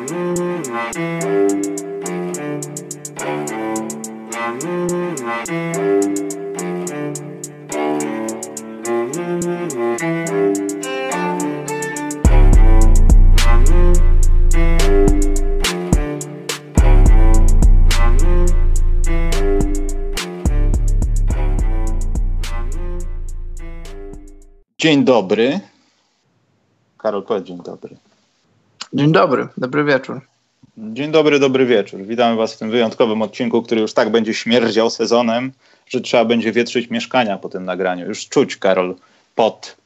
Dzień dobry. Karol, powiedz dzień dobry. Dzień dobry, dobry wieczór. Dzień dobry, dobry wieczór. Witamy Was w tym wyjątkowym odcinku, który już tak będzie śmierdział sezonem, że trzeba będzie wietrzyć mieszkania po tym nagraniu. Już czuć, Karol, pot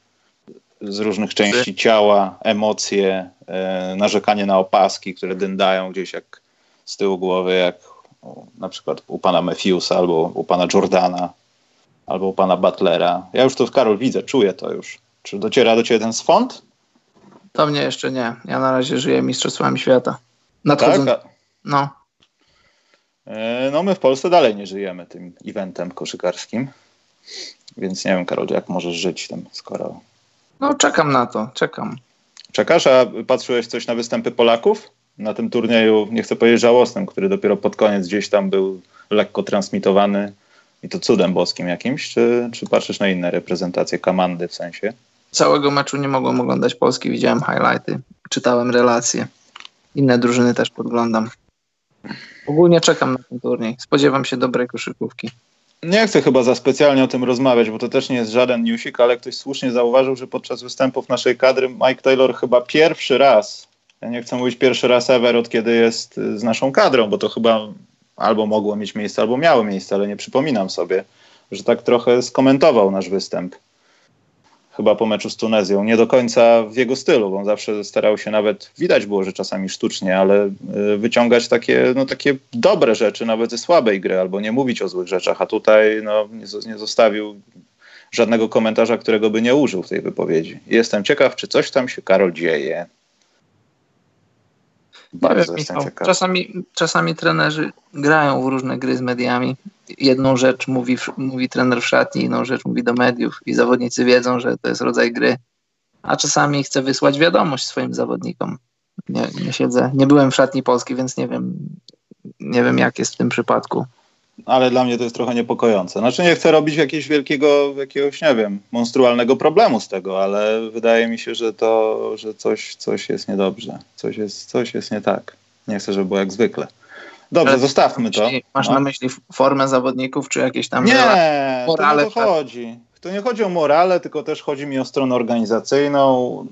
z różnych części ciała, emocje, e, narzekanie na opaski, które dyndają gdzieś jak z tyłu głowy, jak na przykład u pana Matthewsa albo u pana Jordana albo u pana Butlera. Ja już to, Karol, widzę, czuję to już. Czy dociera do ciebie ten swąd? To mnie jeszcze nie. Ja na razie żyję mistrzostwami świata. Nadchodzą. Tak? No. E, No my w Polsce dalej nie żyjemy tym eventem koszykarskim. Więc nie wiem, Karol, jak możesz żyć tym, skoro... no, czekam na to, czekam. Czekasz, a patrzyłeś coś na występy Polaków? Na tym turnieju, nie chcę powiedzieć żałosnym, który dopiero pod koniec gdzieś tam był lekko transmitowany i to cudem boskim jakimś, czy, czy patrzysz na inne reprezentacje Kamandy w sensie? Całego meczu nie mogłem oglądać Polski, widziałem highlighty, czytałem relacje. Inne drużyny też podglądam. Ogólnie czekam na ten turniej. Spodziewam się dobrej koszykówki. Nie chcę chyba za specjalnie o tym rozmawiać, bo to też nie jest żaden newsik, ale ktoś słusznie zauważył, że podczas występów naszej kadry Mike Taylor chyba pierwszy raz, ja nie chcę mówić pierwszy raz ever, od kiedy jest y, z naszą kadrą, bo to chyba albo mogło mieć miejsce, albo miało miejsce, ale nie przypominam sobie, że tak trochę skomentował nasz występ. Chyba po meczu z Tunezją. Nie do końca w jego stylu, bo on zawsze starał się nawet, widać było, że czasami sztucznie, ale y, wyciągać takie, no, takie dobre rzeczy, nawet ze słabej gry, albo nie mówić o złych rzeczach, a tutaj no, nie, zo- nie zostawił żadnego komentarza, którego by nie użył w tej wypowiedzi. Jestem ciekaw, czy coś tam się, Karol, dzieje. Bardzo wiem, jestem Michał, ciekaw. czasami, czasami trenerzy grają w różne gry z mediami. Jedną rzecz mówi, mówi trener w szatni, inną rzecz mówi do mediów i zawodnicy wiedzą, że to jest rodzaj gry. A czasami chce wysłać wiadomość swoim zawodnikom. Nie, nie siedzę, nie byłem w szatni Polski, więc nie wiem, nie wiem jak jest w tym przypadku. ale dla mnie to jest trochę niepokojące. Znaczy nie chcę robić jakiegoś wielkiego, jakiegoś, nie wiem, monstrualnego problemu z tego, ale wydaje mi się, że to, że coś, coś jest niedobrze. Coś jest, coś jest nie tak. Nie chcę, żeby było jak zwykle. Dobrze, Ale zostawmy to. Masz No. na myśli formę zawodników, czy jakieś tam Nie, relacje? to morale nie o to chodzi. To nie chodzi o morale, tylko też chodzi mi o stronę organizacyjną.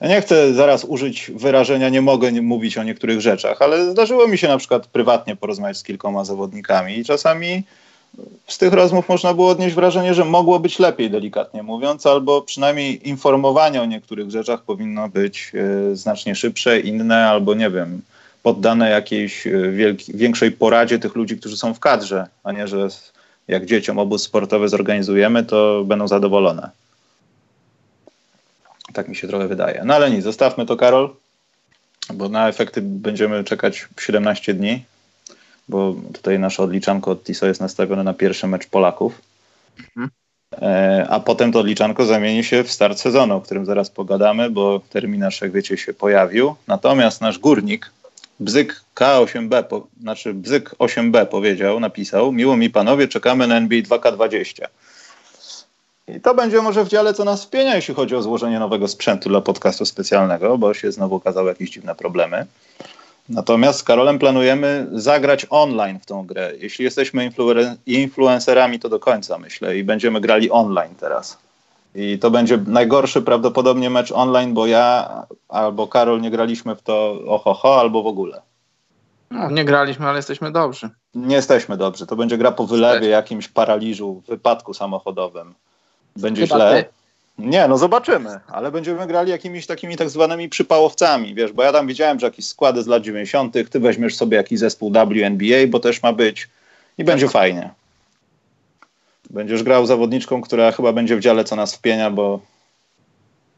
Ja nie chcę zaraz użyć wyrażenia, nie mogę mówić o niektórych rzeczach, ale zdarzyło mi się na przykład prywatnie porozmawiać z kilkoma zawodnikami i czasami z tych rozmów można było odnieść wrażenie, że mogło być lepiej, delikatnie mówiąc, albo przynajmniej informowanie o niektórych rzeczach powinno być e, znacznie szybsze, inne, albo nie wiem, poddane jakiejś e, wielki, większej poradzie tych ludzi, którzy są w kadrze, a nie, że jak dzieciom obóz sportowy zorganizujemy, to będą zadowolone. Tak mi się trochę wydaje. No ale nic, zostawmy to, Karol, bo na efekty będziemy czekać 17 dni, bo tutaj nasze odliczanko od TISO jest nastawione na pierwszy mecz Polaków. Mhm. E, A potem to odliczanko zamieni się w start sezonu, o którym zaraz pogadamy, bo terminarz, jak wiecie, się pojawił. Natomiast nasz górnik, Bzyk K8B, po, znaczy Bzyk 8B powiedział, napisał, miło mi panowie, czekamy na NBA 2K20. I to będzie może w dziale, co nas wpienia, jeśli chodzi o złożenie nowego sprzętu dla podcastu specjalnego, bo się znowu okazały jakieś dziwne problemy. Natomiast z Karolem planujemy zagrać online w tą grę. Jeśli jesteśmy influ- influencerami, to do końca myślę i będziemy grali online teraz. I to będzie najgorszy prawdopodobnie mecz online, bo ja albo Karol nie graliśmy w to ohoho, albo w ogóle. No, nie graliśmy, ale jesteśmy dobrzy. Nie jesteśmy dobrzy. To będzie gra po wylewie, jakimś paraliżu, wypadku samochodowym. Będzie Chyba źle. ty. Nie, no zobaczymy, ale będziemy grali jakimiś takimi tak zwanymi przypałowcami, wiesz, bo ja tam widziałem, że jakieś składy z lat 90., ty weźmiesz sobie jakiś zespół WNBA, bo też ma być i będzie fajnie. Będziesz grał zawodniczką, która chyba będzie w dziale, co nas wpienia, bo,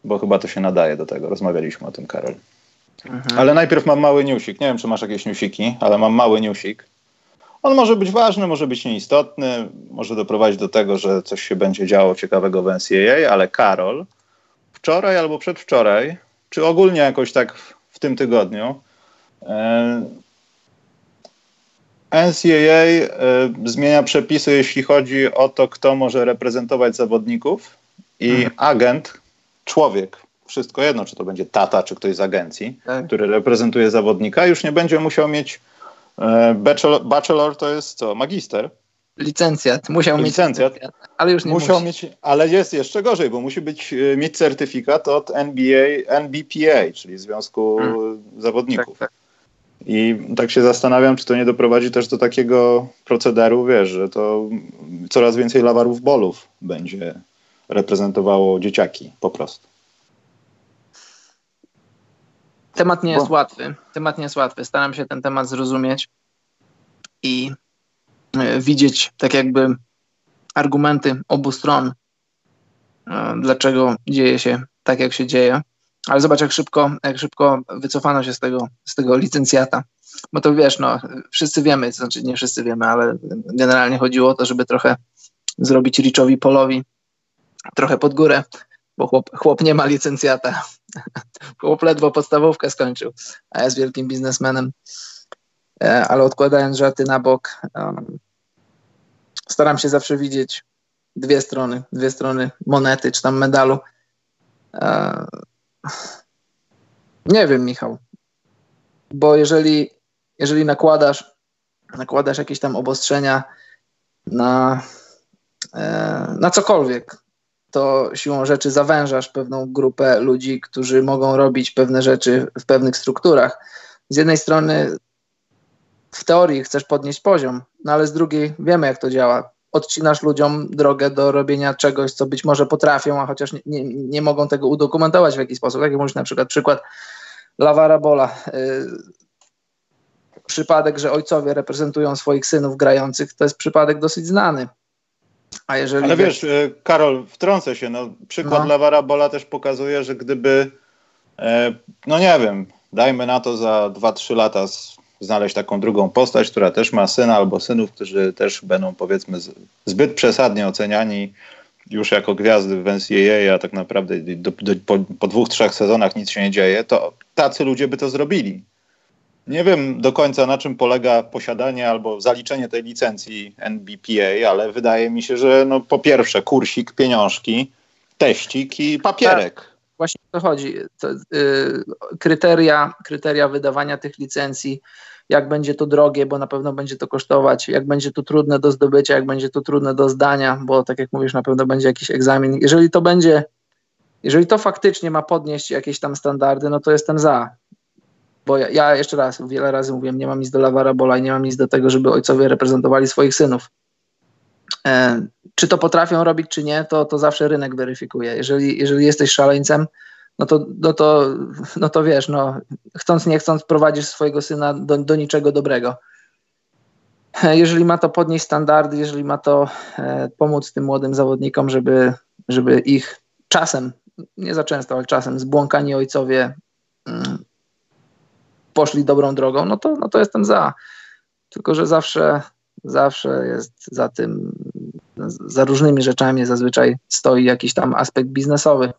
bo chyba to się nadaje do tego. Rozmawialiśmy o tym, Karol. Mhm. Ale najpierw mam mały newsik. Nie wiem, czy masz jakieś newsiki, ale mam mały newsik. On może być ważny, może być nieistotny, może doprowadzić do tego, że coś się będzie działo ciekawego w NCAA, ale Karol wczoraj albo przedwczoraj, czy ogólnie jakoś tak w tym tygodniu. E, NCAA e, zmienia przepisy, jeśli chodzi o to, kto może reprezentować zawodników i mhm. agent, człowiek, wszystko jedno, czy to będzie tata, czy ktoś z agencji, tak. który reprezentuje zawodnika, już nie będzie musiał mieć e, bachelor, bachelor to jest co, magister. Licencjat, musiał licencjat, mieć licencjat, ale już nie musiał musi. mieć, ale jest jeszcze gorzej, bo musi być, e, mieć certyfikat od NBA, NBPA, czyli Związku hmm. Zawodników. Tak, tak. I tak się zastanawiam, czy to nie doprowadzi też do takiego procederu, wiesz, że to coraz więcej lawarów bolów będzie reprezentowało dzieciaki po prostu. Temat nie jest Bo... łatwy. Temat nie jest łatwy. Staram się ten temat zrozumieć i e, widzieć tak jakby argumenty obu stron, e, dlaczego dzieje się tak, jak się dzieje. Ale zobacz, jak szybko, jak szybko wycofano się z tego, z tego licencjata. Bo to wiesz, no, wszyscy wiemy, znaczy nie wszyscy wiemy, ale generalnie chodziło o to, żeby trochę zrobić Richowi Polowi trochę pod górę, bo chłop, chłop nie ma licencjata. chłop ledwo podstawówkę skończył, a jest wielkim biznesmenem. E, ale odkładając żarty na bok, staram się zawsze widzieć dwie strony, dwie strony monety czy tam medalu. Nie wiem, Michał, bo jeżeli, jeżeli nakładasz, nakładasz jakieś tam obostrzenia na, e, na cokolwiek, to siłą rzeczy zawężasz pewną grupę ludzi, którzy mogą robić pewne rzeczy w pewnych strukturach. Z jednej strony w teorii chcesz podnieść poziom, no ale z drugiej wiemy, jak to działa. Odcinasz ludziom drogę do robienia czegoś, co być może potrafią, a chociaż nie, nie, nie mogą tego udokumentować w jakiś sposób. Tak jak mówisz na przykład przykład Lavara Bola. Yy, przypadek, że ojcowie reprezentują swoich synów grających, to jest przypadek dosyć znany. A jeżeli Ale wiesz, e, Karol, wtrącę się, no, przykład no. Lawara Bola też pokazuje, że gdyby, e, no nie wiem, dajmy na to za 2-3 lata znaleźć taką drugą postać, która też ma syna albo synów, którzy też będą powiedzmy zbyt przesadnie oceniani już jako gwiazdy w NCAA, a tak naprawdę do, do, po, po dwóch, trzech sezonach nic się nie dzieje, to tacy ludzie by to zrobili. Nie wiem do końca na czym polega posiadanie albo zaliczenie tej licencji NBPA, ale wydaje mi się, że no, po pierwsze kursik, pieniążki, teścik i papierek. Tak, właśnie o to chodzi. To, y, kryteria, kryteria wydawania tych licencji, jak będzie to drogie, bo na pewno będzie to kosztować, jak będzie to trudne do zdobycia, jak będzie to trudne do zdania, bo tak jak mówisz, na pewno będzie jakiś egzamin. Jeżeli to będzie, jeżeli to faktycznie ma podnieść jakieś tam standardy, no to jestem za bo ja, ja, jeszcze raz, wiele razy mówiłem, nie mam nic do Lawara Bola i nie mam nic do tego, żeby ojcowie reprezentowali swoich synów. E, czy to potrafią robić, czy nie, to, to zawsze rynek weryfikuje. Jeżeli, jeżeli jesteś szaleńcem, no to, no, to, no to wiesz, no, chcąc nie chcąc prowadzisz swojego syna do, do niczego dobrego. E, jeżeli ma to podnieść standardy, jeżeli ma to e, pomóc tym młodym zawodnikom, żeby, żeby ich czasem, nie za często, ale czasem zbłąkani ojcowie mm, poszli dobrą drogą, no to, no to jestem za. Tylko, że zawsze, zawsze jest za tym, za różnymi rzeczami zazwyczaj stoi jakiś tam aspekt biznesowy.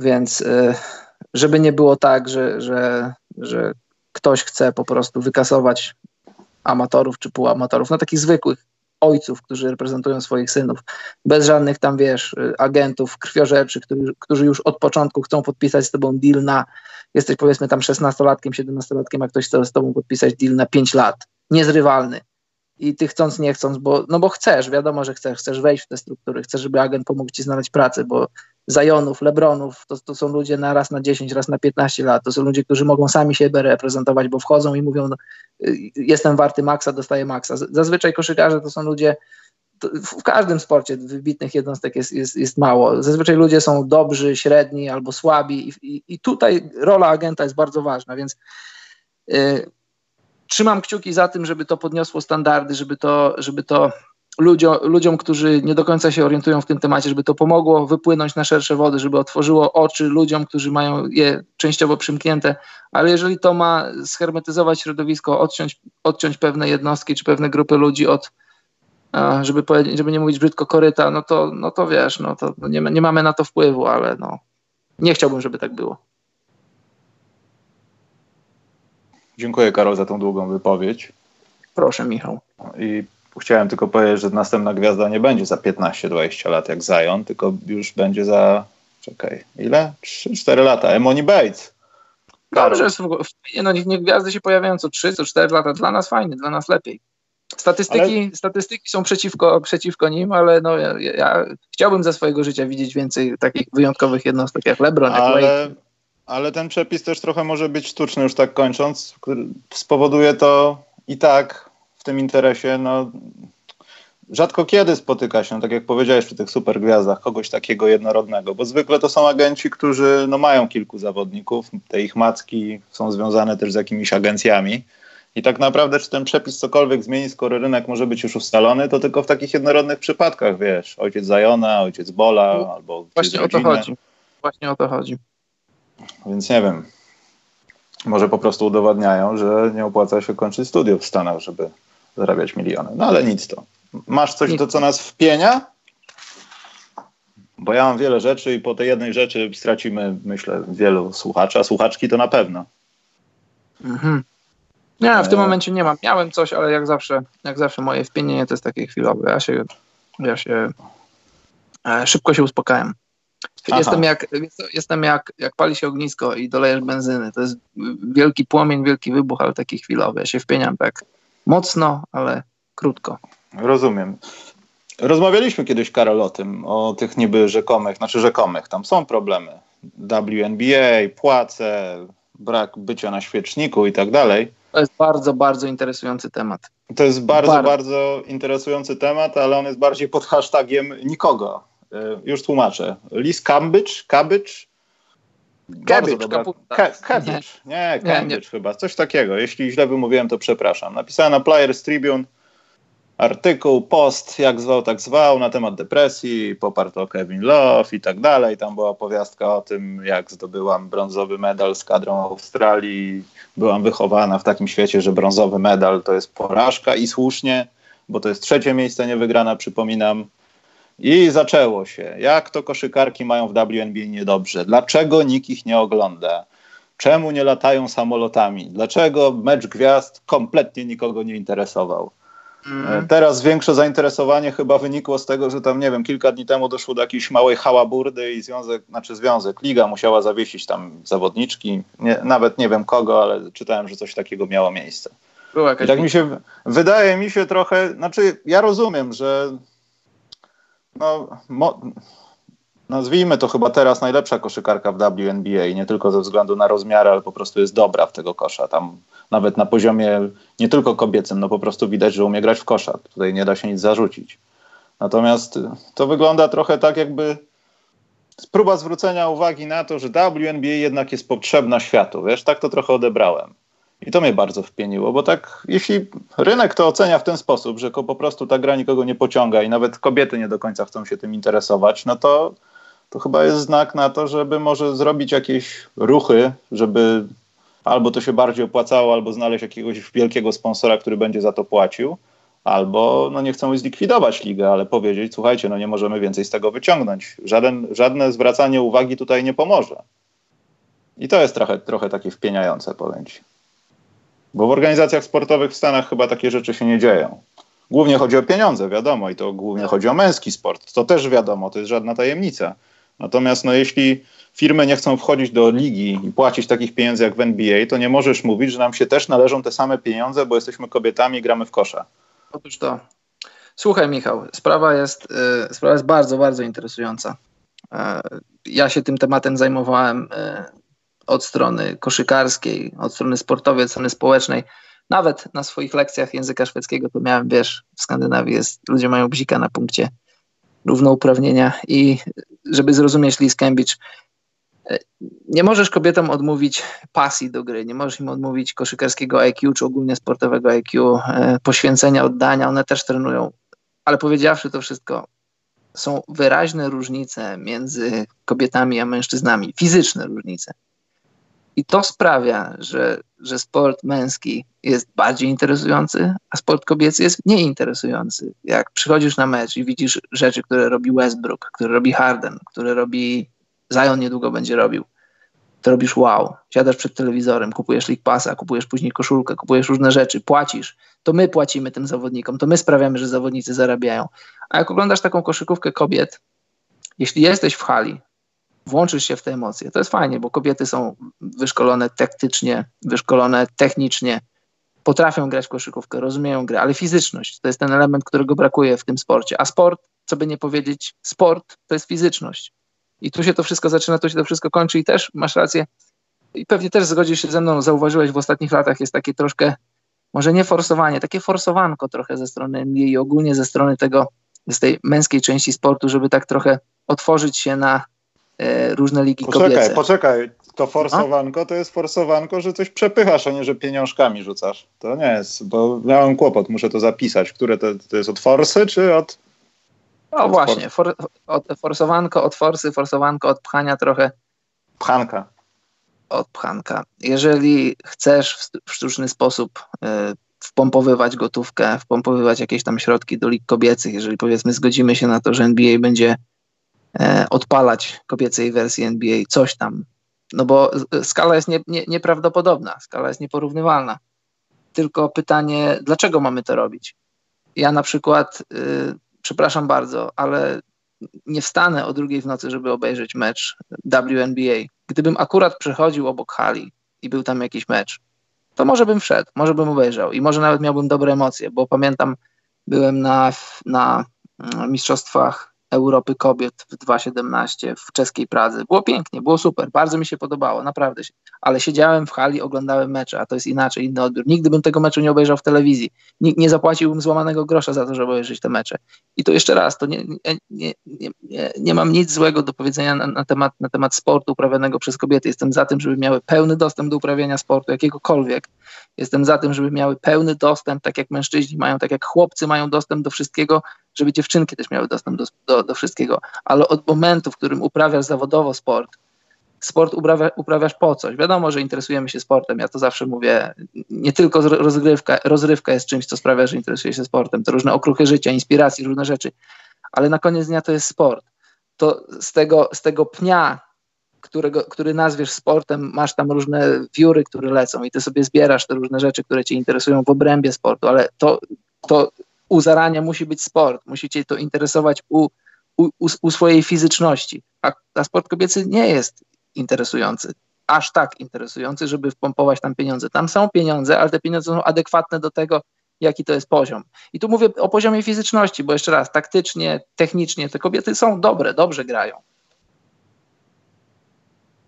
Więc y, żeby nie było tak, że, że, że ktoś chce po prostu wykasować amatorów czy półamatorów, no takich zwykłych ojców, którzy reprezentują swoich synów, bez żadnych tam, wiesz, agentów, krwiorzeczy, którzy, którzy już od początku chcą podpisać z tobą deal na jesteś powiedzmy tam 16-latkiem, 17-latkiem, a ktoś chce z tobą podpisać deal na 5 lat, niezrywalny. I ty chcąc, nie chcąc, bo, no bo chcesz, wiadomo, że chcesz, chcesz wejść w te struktury, chcesz, żeby agent pomógł ci znaleźć pracę, bo Zajonów, Lebronów, to, to są ludzie na raz na 10, raz na 15 lat, to są ludzie, którzy mogą sami siebie reprezentować, bo wchodzą i mówią, no, jestem warty maksa, dostaję maksa. Zazwyczaj koszykarze to są ludzie, w każdym sporcie wybitnych jednostek jest, jest, jest mało. Zazwyczaj ludzie są dobrzy, średni albo słabi i, i, i tutaj rola agenta jest bardzo ważna, więc y, trzymam kciuki za tym, żeby to podniosło standardy, żeby to, żeby to ludziom, ludziom, którzy nie do końca się orientują w tym temacie, żeby to pomogło wypłynąć na szersze wody, żeby otworzyło oczy ludziom, którzy mają je częściowo przymknięte, ale jeżeli to ma schermetyzować środowisko, odciąć, odciąć pewne jednostki czy pewne grupy ludzi od żeby, powiedzieć, żeby nie mówić brzydko koryta, no to, no to wiesz, no to nie, nie mamy na to wpływu, ale no, nie chciałbym, żeby tak było. Dziękuję Karol za tą długą wypowiedź. Proszę Michał. I chciałem tylko powiedzieć, że następna gwiazda nie będzie za 15-20 lat jak Zion, tylko już będzie za, czekaj, ile? 3-4 lata. Emoni Bates. Dobrze, no niech, niech gwiazdy się pojawiają co 3, co 4 lata. Dla nas fajnie, dla nas lepiej. Statystyki, ale... statystyki są przeciwko, przeciwko nim, ale no, ja, ja, chciałbym za swojego życia widzieć więcej takich wyjątkowych jednostek jak LeBron, jak ale, Wade. Ale ten przepis też trochę może być sztuczny, już tak kończąc. Spowoduje to i tak w tym interesie, no, rzadko kiedy spotyka się, tak jak powiedziałeś przy tych super gwiazdach, kogoś takiego jednorodnego, bo zwykle to są agenci, którzy no, mają kilku zawodników, te ich macki są związane też z jakimiś agencjami i tak naprawdę, czy ten przepis cokolwiek zmieni, skoro rynek może być już ustalony, to tylko w takich jednorodnych przypadkach, wiesz, ojciec Zajona, ojciec Bola, no, albo Właśnie o to chodzi. Właśnie o to chodzi. Więc nie wiem. Może po prostu udowadniają, że nie opłaca się kończyć studiów w Stanach, żeby zarabiać miliony. No ale nic to. Masz coś, to co nas wpienia? Bo ja mam wiele rzeczy i po tej jednej rzeczy stracimy, myślę, wielu słuchaczy, a słuchaczki to na pewno. Mhm. Nie, w tym e. momencie nie mam. Miałem coś, ale jak zawsze, jak zawsze moje wpienienie to jest takie chwilowe. Ja się, ja się e, szybko się uspokajam. Jestem, jak, jestem jak, jak pali się ognisko i dolejesz benzyny. To jest wielki płomień, wielki wybuch, ale taki chwilowy. Ja się wpieniam tak mocno, ale krótko. Rozumiem. Rozmawialiśmy kiedyś, Karol, o tym, o tych niby rzekomych, znaczy rzekomych, tam są problemy. WNBA, płace, brak bycia na świeczniku i tak dalej. To jest bardzo, bardzo interesujący temat. To jest bardzo, bardzo, bardzo interesujący temat, ale on jest bardziej pod hashtagiem nikogo. E, już tłumaczę. Liz Cambridge? Cambridge? Cambridge, Cambridge. Nie, Cambridge nie, chyba. Coś takiego. Jeśli źle wymówiłem, to przepraszam. Napisałem na Players Tribune artykuł, post, jak zwał, tak zwał, na temat depresji, poparto Kevin Love i tak dalej. Tam była opowiastka o tym, jak zdobyłam brązowy medal z kadrą Australii. Byłam wychowana w takim świecie, że brązowy medal to jest porażka i słusznie, bo to jest trzecie miejsce niewygrana, przypominam. I zaczęło się. Jak to koszykarki mają w WNBA niedobrze? Dlaczego nikt ich nie ogląda? Czemu nie latają samolotami? Dlaczego mecz gwiazd kompletnie nikogo nie interesował? Mm. Teraz większe zainteresowanie chyba wynikło z tego, że tam, nie wiem, kilka dni temu doszło do jakiejś małej hałaburdy i związek, znaczy związek, liga musiała zawiesić tam zawodniczki, nie, nawet nie wiem kogo, ale czytałem, że coś takiego miało miejsce. I tak mi się, wydaje mi się trochę, znaczy ja rozumiem, że no, mo, nazwijmy to chyba teraz najlepsza koszykarka w WNBA nie tylko ze względu na rozmiary, ale po prostu jest dobra w tego kosza. Tam nawet na poziomie nie tylko kobiecym, no po prostu widać, że umie grać w kosza. Tutaj nie da się nic zarzucić. Natomiast to wygląda trochę tak, jakby próba zwrócenia uwagi na to, że WNBA jednak jest potrzebna światu. Wiesz, tak to trochę odebrałem. I to mnie bardzo wpieniło, bo tak, jeśli rynek to ocenia w ten sposób, że po prostu ta gra nikogo nie pociąga i nawet kobiety nie do końca chcą się tym interesować, no to, to chyba jest znak na to, żeby może zrobić jakieś ruchy, żeby albo to się bardziej opłacało, albo znaleźć jakiegoś wielkiego sponsora, który będzie za to płacił, albo no nie chcą zlikwidować ligę, ale powiedzieć, słuchajcie, no nie możemy więcej z tego wyciągnąć. Żaden, żadne zwracanie uwagi tutaj nie pomoże. I to jest trochę, trochę takie wpieniające, powiem ci. Bo w organizacjach sportowych w Stanach chyba takie rzeczy się nie dzieją. Głównie chodzi o pieniądze, wiadomo, i to głównie chodzi o męski sport. To też wiadomo, to jest żadna tajemnica. Natomiast no, jeśli firmy nie chcą wchodzić do ligi i płacić takich pieniędzy jak w NBA, to nie możesz mówić, że nam się też należą te same pieniądze, bo jesteśmy kobietami i gramy w kosza. Otóż to. Słuchaj, Michał, sprawa jest, y, sprawa jest bardzo, bardzo interesująca. Y, ja się tym tematem zajmowałem y, od strony koszykarskiej, od strony sportowej, od strony społecznej. Nawet na swoich lekcjach języka szwedzkiego to miałem, wiesz, w Skandynawii jest, ludzie mają bzika na punkcie równouprawnienia i żeby zrozumieć Lee Cambridge, e, nie możesz kobietom odmówić pasji do gry, nie możesz im odmówić koszykarskiego IQ czy ogólnie sportowego IQ, e, poświęcenia, oddania, one też trenują. Ale powiedziawszy to wszystko, są wyraźne różnice między kobietami a mężczyznami, fizyczne różnice. I to sprawia, że, że sport męski jest bardziej interesujący, a sport kobiecy jest mniej interesujący. Jak przychodzisz na mecz i widzisz rzeczy, które robi Westbrook, które robi Harden, które robi Zion niedługo będzie robił, to robisz wow. Siadasz przed telewizorem, kupujesz League Passa, kupujesz później koszulkę, kupujesz różne rzeczy, płacisz. To my płacimy tym zawodnikom, to my sprawiamy, że zawodnicy zarabiają. A jak oglądasz taką koszykówkę kobiet, jeśli jesteś w hali, włączysz się w te emocje, to jest fajnie, bo kobiety są wyszkolone taktycznie, wyszkolone technicznie, potrafią grać w koszykówkę, rozumieją grę, ale fizyczność to jest ten element, którego brakuje w tym sporcie. A sport, co by nie powiedzieć, sport to jest fizyczność. I tu się to wszystko zaczyna, tu się to wszystko kończy i też masz rację. I pewnie też zgodzisz się ze mną, zauważyłeś w ostatnich latach jest takie troszkę, może nie forsowanie, takie forsowanko trochę ze strony NBA i ogólnie ze strony tego, z tej męskiej części sportu, żeby tak trochę otworzyć się na różne ligi poczekaj, kobiece. Poczekaj, to forsowanko to jest forsowanko, że coś przepychasz, a nie, że pieniążkami rzucasz. To nie jest, bo miałem kłopot, muszę to zapisać. Które to, to jest od forsy, czy od... O właśnie, for, od, forsowanko od forsy, forsowanko od pchania trochę. Pchanka. Od pchanka. Jeżeli chcesz w, sztuczny sposób y, wpompowywać gotówkę, wpompowywać jakieś tam środki do lig kobiecych, jeżeli powiedzmy zgodzimy się na to, że NBA będzie e, odpalać kobiecej wersji NBA, coś tam, no bo skala jest nie, nie, nieprawdopodobna, skala jest nieporównywalna. Tylko pytanie, dlaczego mamy to robić? Ja na przykład, y, przepraszam bardzo, ale nie wstanę o drugiej w nocy, żeby obejrzeć mecz WNBA. Gdybym akurat przechodził obok hali i był tam jakiś mecz, to może bym wszedł, może bym obejrzał i może nawet miałbym dobre emocje, bo pamiętam, byłem na, na mistrzostwach Europy Kobiet w 2017 w czeskiej Pradze. Było pięknie, było super, bardzo mi się podobało, naprawdę. Ale siedziałem w hali, oglądałem mecze, a to jest inaczej, inny odbiór. Nigdy bym tego meczu nie obejrzał w telewizji. Nikt nie zapłaciłbym złamanego grosza za to, żeby obejrzeć te mecze. I to jeszcze raz, to nie, nie, nie, nie, nie mam nic złego do powiedzenia na, na, temat, na temat sportu uprawianego przez kobiety. Jestem za tym, żeby miały pełny dostęp do uprawiania sportu, jakiegokolwiek. Jestem za tym, żeby miały pełny dostęp, tak jak mężczyźni mają, tak jak chłopcy mają dostęp do wszystkiego, żeby dziewczynki też miały dostęp do, do, do wszystkiego. Ale od momentu, w którym uprawiasz zawodowo sport, sport uprawia, uprawiasz po coś. Wiadomo, że interesujemy się sportem. Ja to zawsze mówię. Nie tylko rozgrywka, rozrywka jest czymś, co sprawia, że interesuje się sportem. To różne okruchy życia, inspiracji, różne rzeczy. Ale na koniec dnia to jest sport. To z tego, z tego pnia, którego, który nazwiesz sportem, masz tam różne wióry, które lecą i ty sobie zbierasz te różne rzeczy, które cię interesują w obrębie sportu, ale to, to u zarania musi być sport, musi cię to interesować u, u, u swojej fizyczności, a, a sport kobiecy nie jest interesujący, aż tak interesujący, żeby wpompować tam pieniądze. Tam są pieniądze, ale te pieniądze są adekwatne do tego, jaki to jest poziom. I tu mówię o poziomie fizyczności, bo jeszcze raz, taktycznie, technicznie te kobiety są dobre, dobrze grają.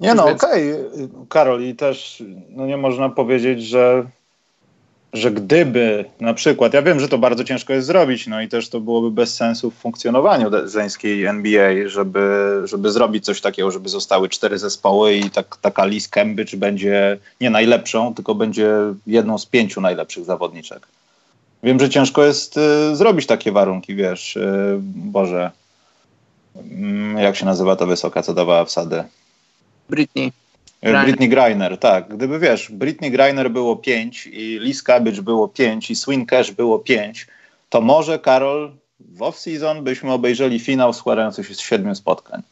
Nie no, okej, okay. Karol, i też no nie można powiedzieć, że że gdyby na przykład, ja wiem, że to bardzo ciężko jest zrobić, no i też to byłoby bez sensu w funkcjonowaniu żeńskiej NBA, żeby, żeby zrobić coś takiego, żeby zostały cztery zespoły i tak, taka Liz Cambridge będzie nie najlepszą, tylko będzie jedną z pięciu najlepszych zawodniczek. Wiem, że ciężko jest y, zrobić takie warunki, wiesz, y, Boże, y, jak się nazywa ta wysoka, co dawała wsady? Britney. Griner. Britney Griner, tak. Gdyby wiesz, Britney Griner było 5 i Liz Cabbage było 5 i Swin Cash było 5, to może Karol w off-season byśmy obejrzeli finał składający się z siedmiu spotkań.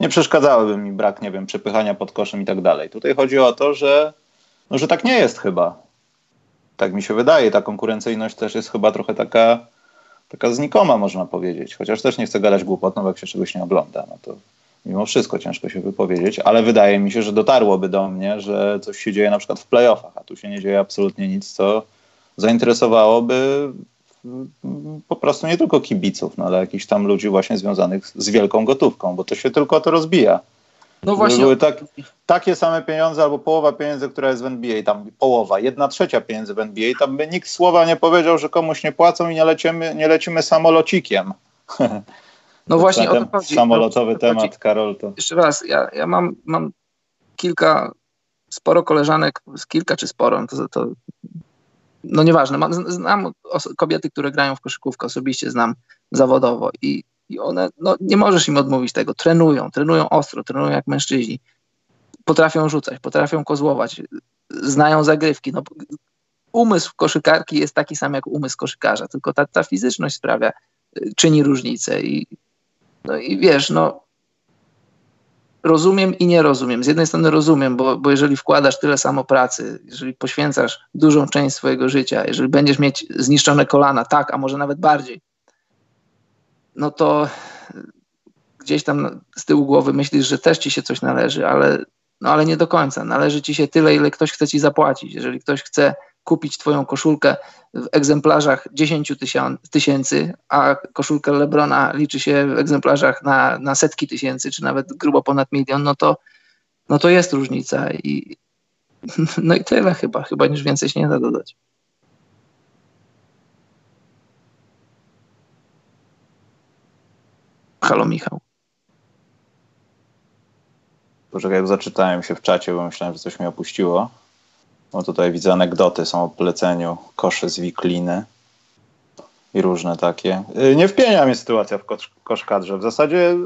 Nie przeszkadzałyby mi brak, nie wiem, przepychania pod koszem i tak dalej. Tutaj chodzi o to, że, no, że tak nie jest chyba. Tak mi się wydaje. Ta konkurencyjność też jest chyba trochę taka, taka znikoma, można powiedzieć. Chociaż też nie chcę gadać głupot, no jak się czegoś nie ogląda. No to mimo wszystko ciężko się wypowiedzieć, ale wydaje mi się, że dotarłoby do mnie, że coś się dzieje na przykład w playoffach, a tu się nie dzieje absolutnie nic, co zainteresowałoby po prostu nie tylko kibiców, no ale jakichś tam ludzi właśnie związanych z wielką gotówką, bo to się tylko to rozbija. No właśnie. Były tak, takie same pieniądze albo połowa pieniędzy, która jest w NBA, tam połowa, jedna trzecia pieniędzy w NBA, tam by nikt słowa nie powiedział, że komuś nie płacą i nie lecimy, nie lecimy samolocikiem. No właśnie o to chodzi. Samolotowy to temat, chodzi. Karol. To... Jeszcze raz, ja, ja mam, mam kilka, sporo koleżanek, kilka czy sporo, no to, to no nieważne, mam, znam kobiety, które grają w koszykówkę, osobiście znam zawodowo i, i one, no nie możesz im odmówić tego, trenują, trenują ostro, trenują jak mężczyźni, potrafią rzucać, potrafią kozłować, znają zagrywki, no umysł koszykarki jest taki sam jak umysł koszykarza, tylko ta, ta fizyczność sprawia, czyni różnicę i no i wiesz, no rozumiem i nie rozumiem. Z jednej strony rozumiem, bo, bo jeżeli wkładasz tyle samo pracy, jeżeli poświęcasz dużą część swojego życia, jeżeli będziesz mieć zniszczone kolana, tak, a może nawet bardziej, no to gdzieś tam z tyłu głowy myślisz, że też ci się coś należy, ale, no ale nie do końca. Należy ci się tyle, ile ktoś chce ci zapłacić. Jeżeli ktoś chce kupić twoją koszulkę w egzemplarzach 10 tysięcy, a koszulkę Lebrona liczy się w egzemplarzach na, na setki tysięcy, czy nawet grubo ponad milion, no to, no to jest różnica. I, no i tyle chyba, chyba niż więcej się nie da dodać. Halo Michał. Poczekaj, zaczytałem się w czacie, bo myślałem, że coś mnie opuściło. Bo tutaj widzę anegdoty, są o pleceniu, kosze z wikliny i różne takie. Y, nie wpienia mnie sytuacja w kosz koszkadrze. W zasadzie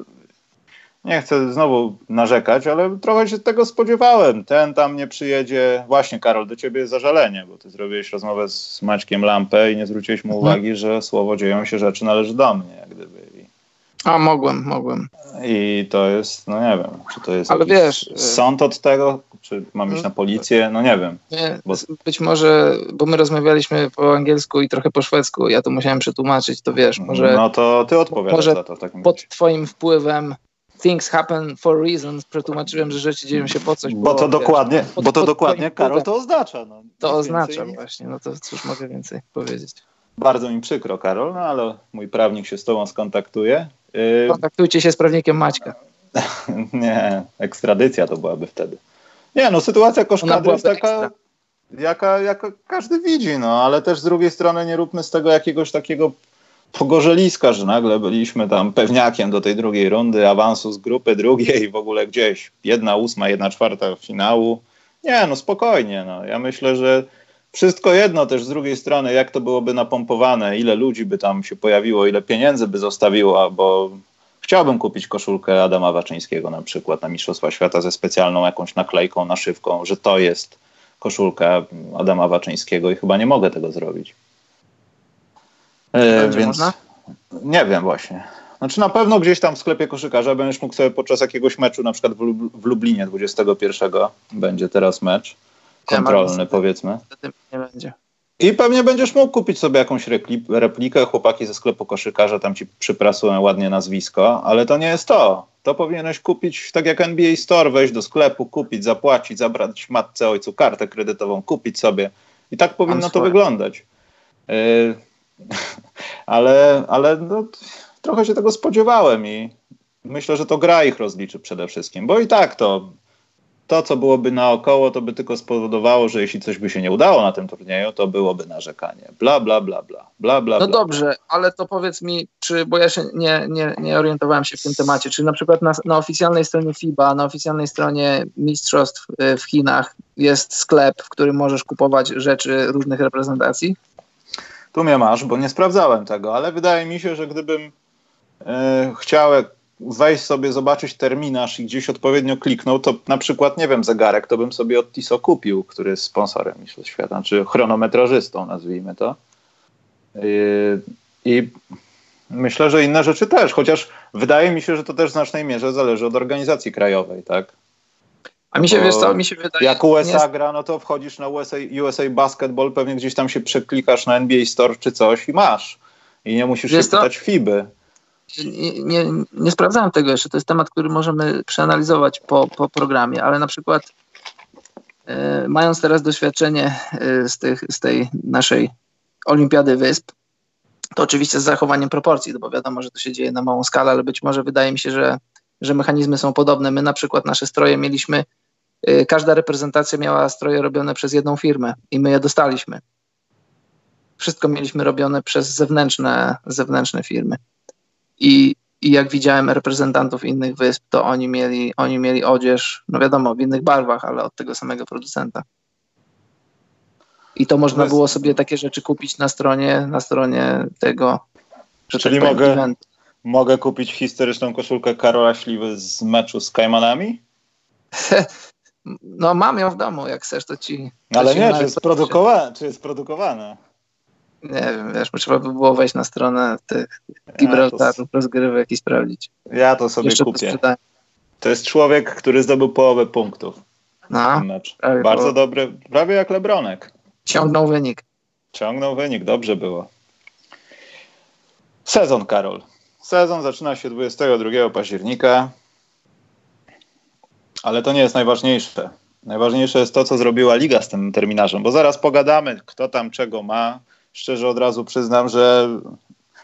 nie chcę znowu narzekać, ale trochę się tego spodziewałem. Ten tam nie przyjedzie. Właśnie, Karol, do ciebie jest zażalenie, bo ty zrobiłeś rozmowę z Maćkiem Lampę i nie zwróciłeś mu mhm. uwagi, że słowo dzieją się rzeczy należy do mnie, jak gdyby. A mogłem, mogłem. I to jest, no nie wiem, czy to jest Ale wiesz, y, sąd od tego, czy mam iść na policję, no nie wiem. Nie, bo... Być może, bo my rozmawialiśmy po angielsku i trochę po szwedzku, ja to musiałem przetłumaczyć, to wiesz, może... No to ty odpowiadasz może za to. takim pod twoim wpływem things happen for reasons, przetłumaczyłem, że rzeczy dzieją się po coś. Bo, bo to wiesz, dokładnie, pod, bo to dokładnie, Karol, to oznacza. No, to oznacza właśnie, no to cóż mogę więcej powiedzieć. Bardzo mi przykro, Karol, no ale mój prawnik się z tobą skontaktuje Kontaktujcie się z prawnikiem Maćka. nie, ekstradycja to byłaby wtedy. Nie, no sytuacja koszkady jest taka, jaka, jaka każdy widzi, no ale też z drugiej strony nie róbmy z tego jakiegoś takiego pogorzeliska, że nagle byliśmy tam pewniakiem do tej drugiej rundy, awansu z grupy drugiej, w ogóle gdzieś jedna ósma, jedna czwarta finału. Nie, no spokojnie, no. Ja myślę, że wszystko jedno też z drugiej strony, jak to byłoby napompowane, ile ludzi by tam się pojawiło, ile pieniędzy by zostawiło, bo chciałbym kupić koszulkę Adama Waczyńskiego na przykład na Mistrzostwa Świata ze specjalną jakąś naklejką, naszywką, że to jest koszulka Adama Waczyńskiego i chyba nie mogę tego zrobić. E, więc można? nie wiem właśnie. Znaczy na pewno gdzieś tam w sklepie koszykarza będziesz mógł sobie podczas jakiegoś meczu, na przykład w Lublinie 21 będzie teraz mecz kontrolny, powiedzmy. nie będzie. I pewnie będziesz mógł kupić sobie jakąś replikę. Chłopaki ze sklepu koszykarza tam ci przyprasują ładnie nazwisko, ale to nie jest to. To powinieneś kupić, tak jak NBA Store, wejść do sklepu, kupić, zapłacić, zabrać matce, ojcu kartę kredytową, kupić sobie. I tak powinno to wyglądać. Yy, ale ale no, trochę się tego spodziewałem i myślę, że to gra ich rozliczy przede wszystkim, bo i tak to to, co byłoby naokoło, to by tylko spowodowało, że jeśli coś by się nie udało na tym turnieju, to byłoby narzekanie. Bla, bla, bla, bla, bla, bla. No bla. dobrze, ale to powiedz mi, czy, bo ja się nie, nie, nie orientowałem się w tym temacie, czy na przykład na, na oficjalnej stronie FIBA, na oficjalnej stronie Mistrzostw y, w Chinach jest sklep, w którym możesz kupować rzeczy różnych reprezentacji? Tu mnie masz, bo nie sprawdzałem tego, ale wydaje mi się, że gdybym yy, chciał wejść sobie, zobaczyć terminarz i gdzieś odpowiednio kliknął, to na przykład, nie wiem, zegarek to bym sobie od Tiso kupił, który jest sponsorem Mistrzostw Świata, czy chronometrażystą, nazwijmy to. I, I myślę, że inne rzeczy też, chociaż wydaje mi się, że to też w znacznej mierze zależy od organizacji krajowej, tak? A mi się, wiesz co, mi się wydaje... Jak USA nie... gra, no to wchodzisz na USA, USA Basketball, pewnie gdzieś tam się przeklikasz na NBA Store czy coś i masz. I nie musisz wiesz się pytać FIBY nie, nie, nie sprawdzałem tego jeszcze. To jest temat, który możemy przeanalizować po, po programie, ale na przykład e, mając teraz doświadczenie e, z, tych, z tej naszej Olimpiady Wysp, to oczywiście z zachowaniem proporcji, bo wiadomo, że to się dzieje na małą skalę, ale być może wydaje mi się, że, że mechanizmy są podobne. My na przykład nasze stroje mieliśmy, e, każda reprezentacja miała stroje robione przez jedną firmę i my je dostaliśmy. Wszystko mieliśmy robione przez zewnętrzne, zewnętrzne firmy. I, i jak widziałem reprezentantów innych wysp, to oni mieli, oni mieli odzież, no wiadomo, w innych barwach, ale od tego samego producenta. I to można było sobie takie rzeczy kupić na stronie, na stronie tego. Czyli tak mogę, mogę kupić historyczną koszulkę Karola Śliwy z meczu z Kajmanami? No mam ją w domu, jak chcesz, to ci... Ale nie, czy jest, produkowane, czy jest produkowane? Nie wiem, wiesz, trzeba by było wejść na stronę tych Gibraltaru, ja to... rozgrywek i sprawdzić. Ja to sobie Jeszcze kupię. To jest człowiek, który zdobył połowę punktów. No, Bardzo dobry, prawie jak Lebronek. Ciągnął wynik. Ciągnął wynik, dobrze było. Sezon, Karol. Sezon zaczyna się 22 października, ale to nie jest najważniejsze. Najważniejsze jest to, co zrobiła Liga z tym terminarzem, bo zaraz pogadamy, kto tam czego ma. Szczerze od razu przyznam, że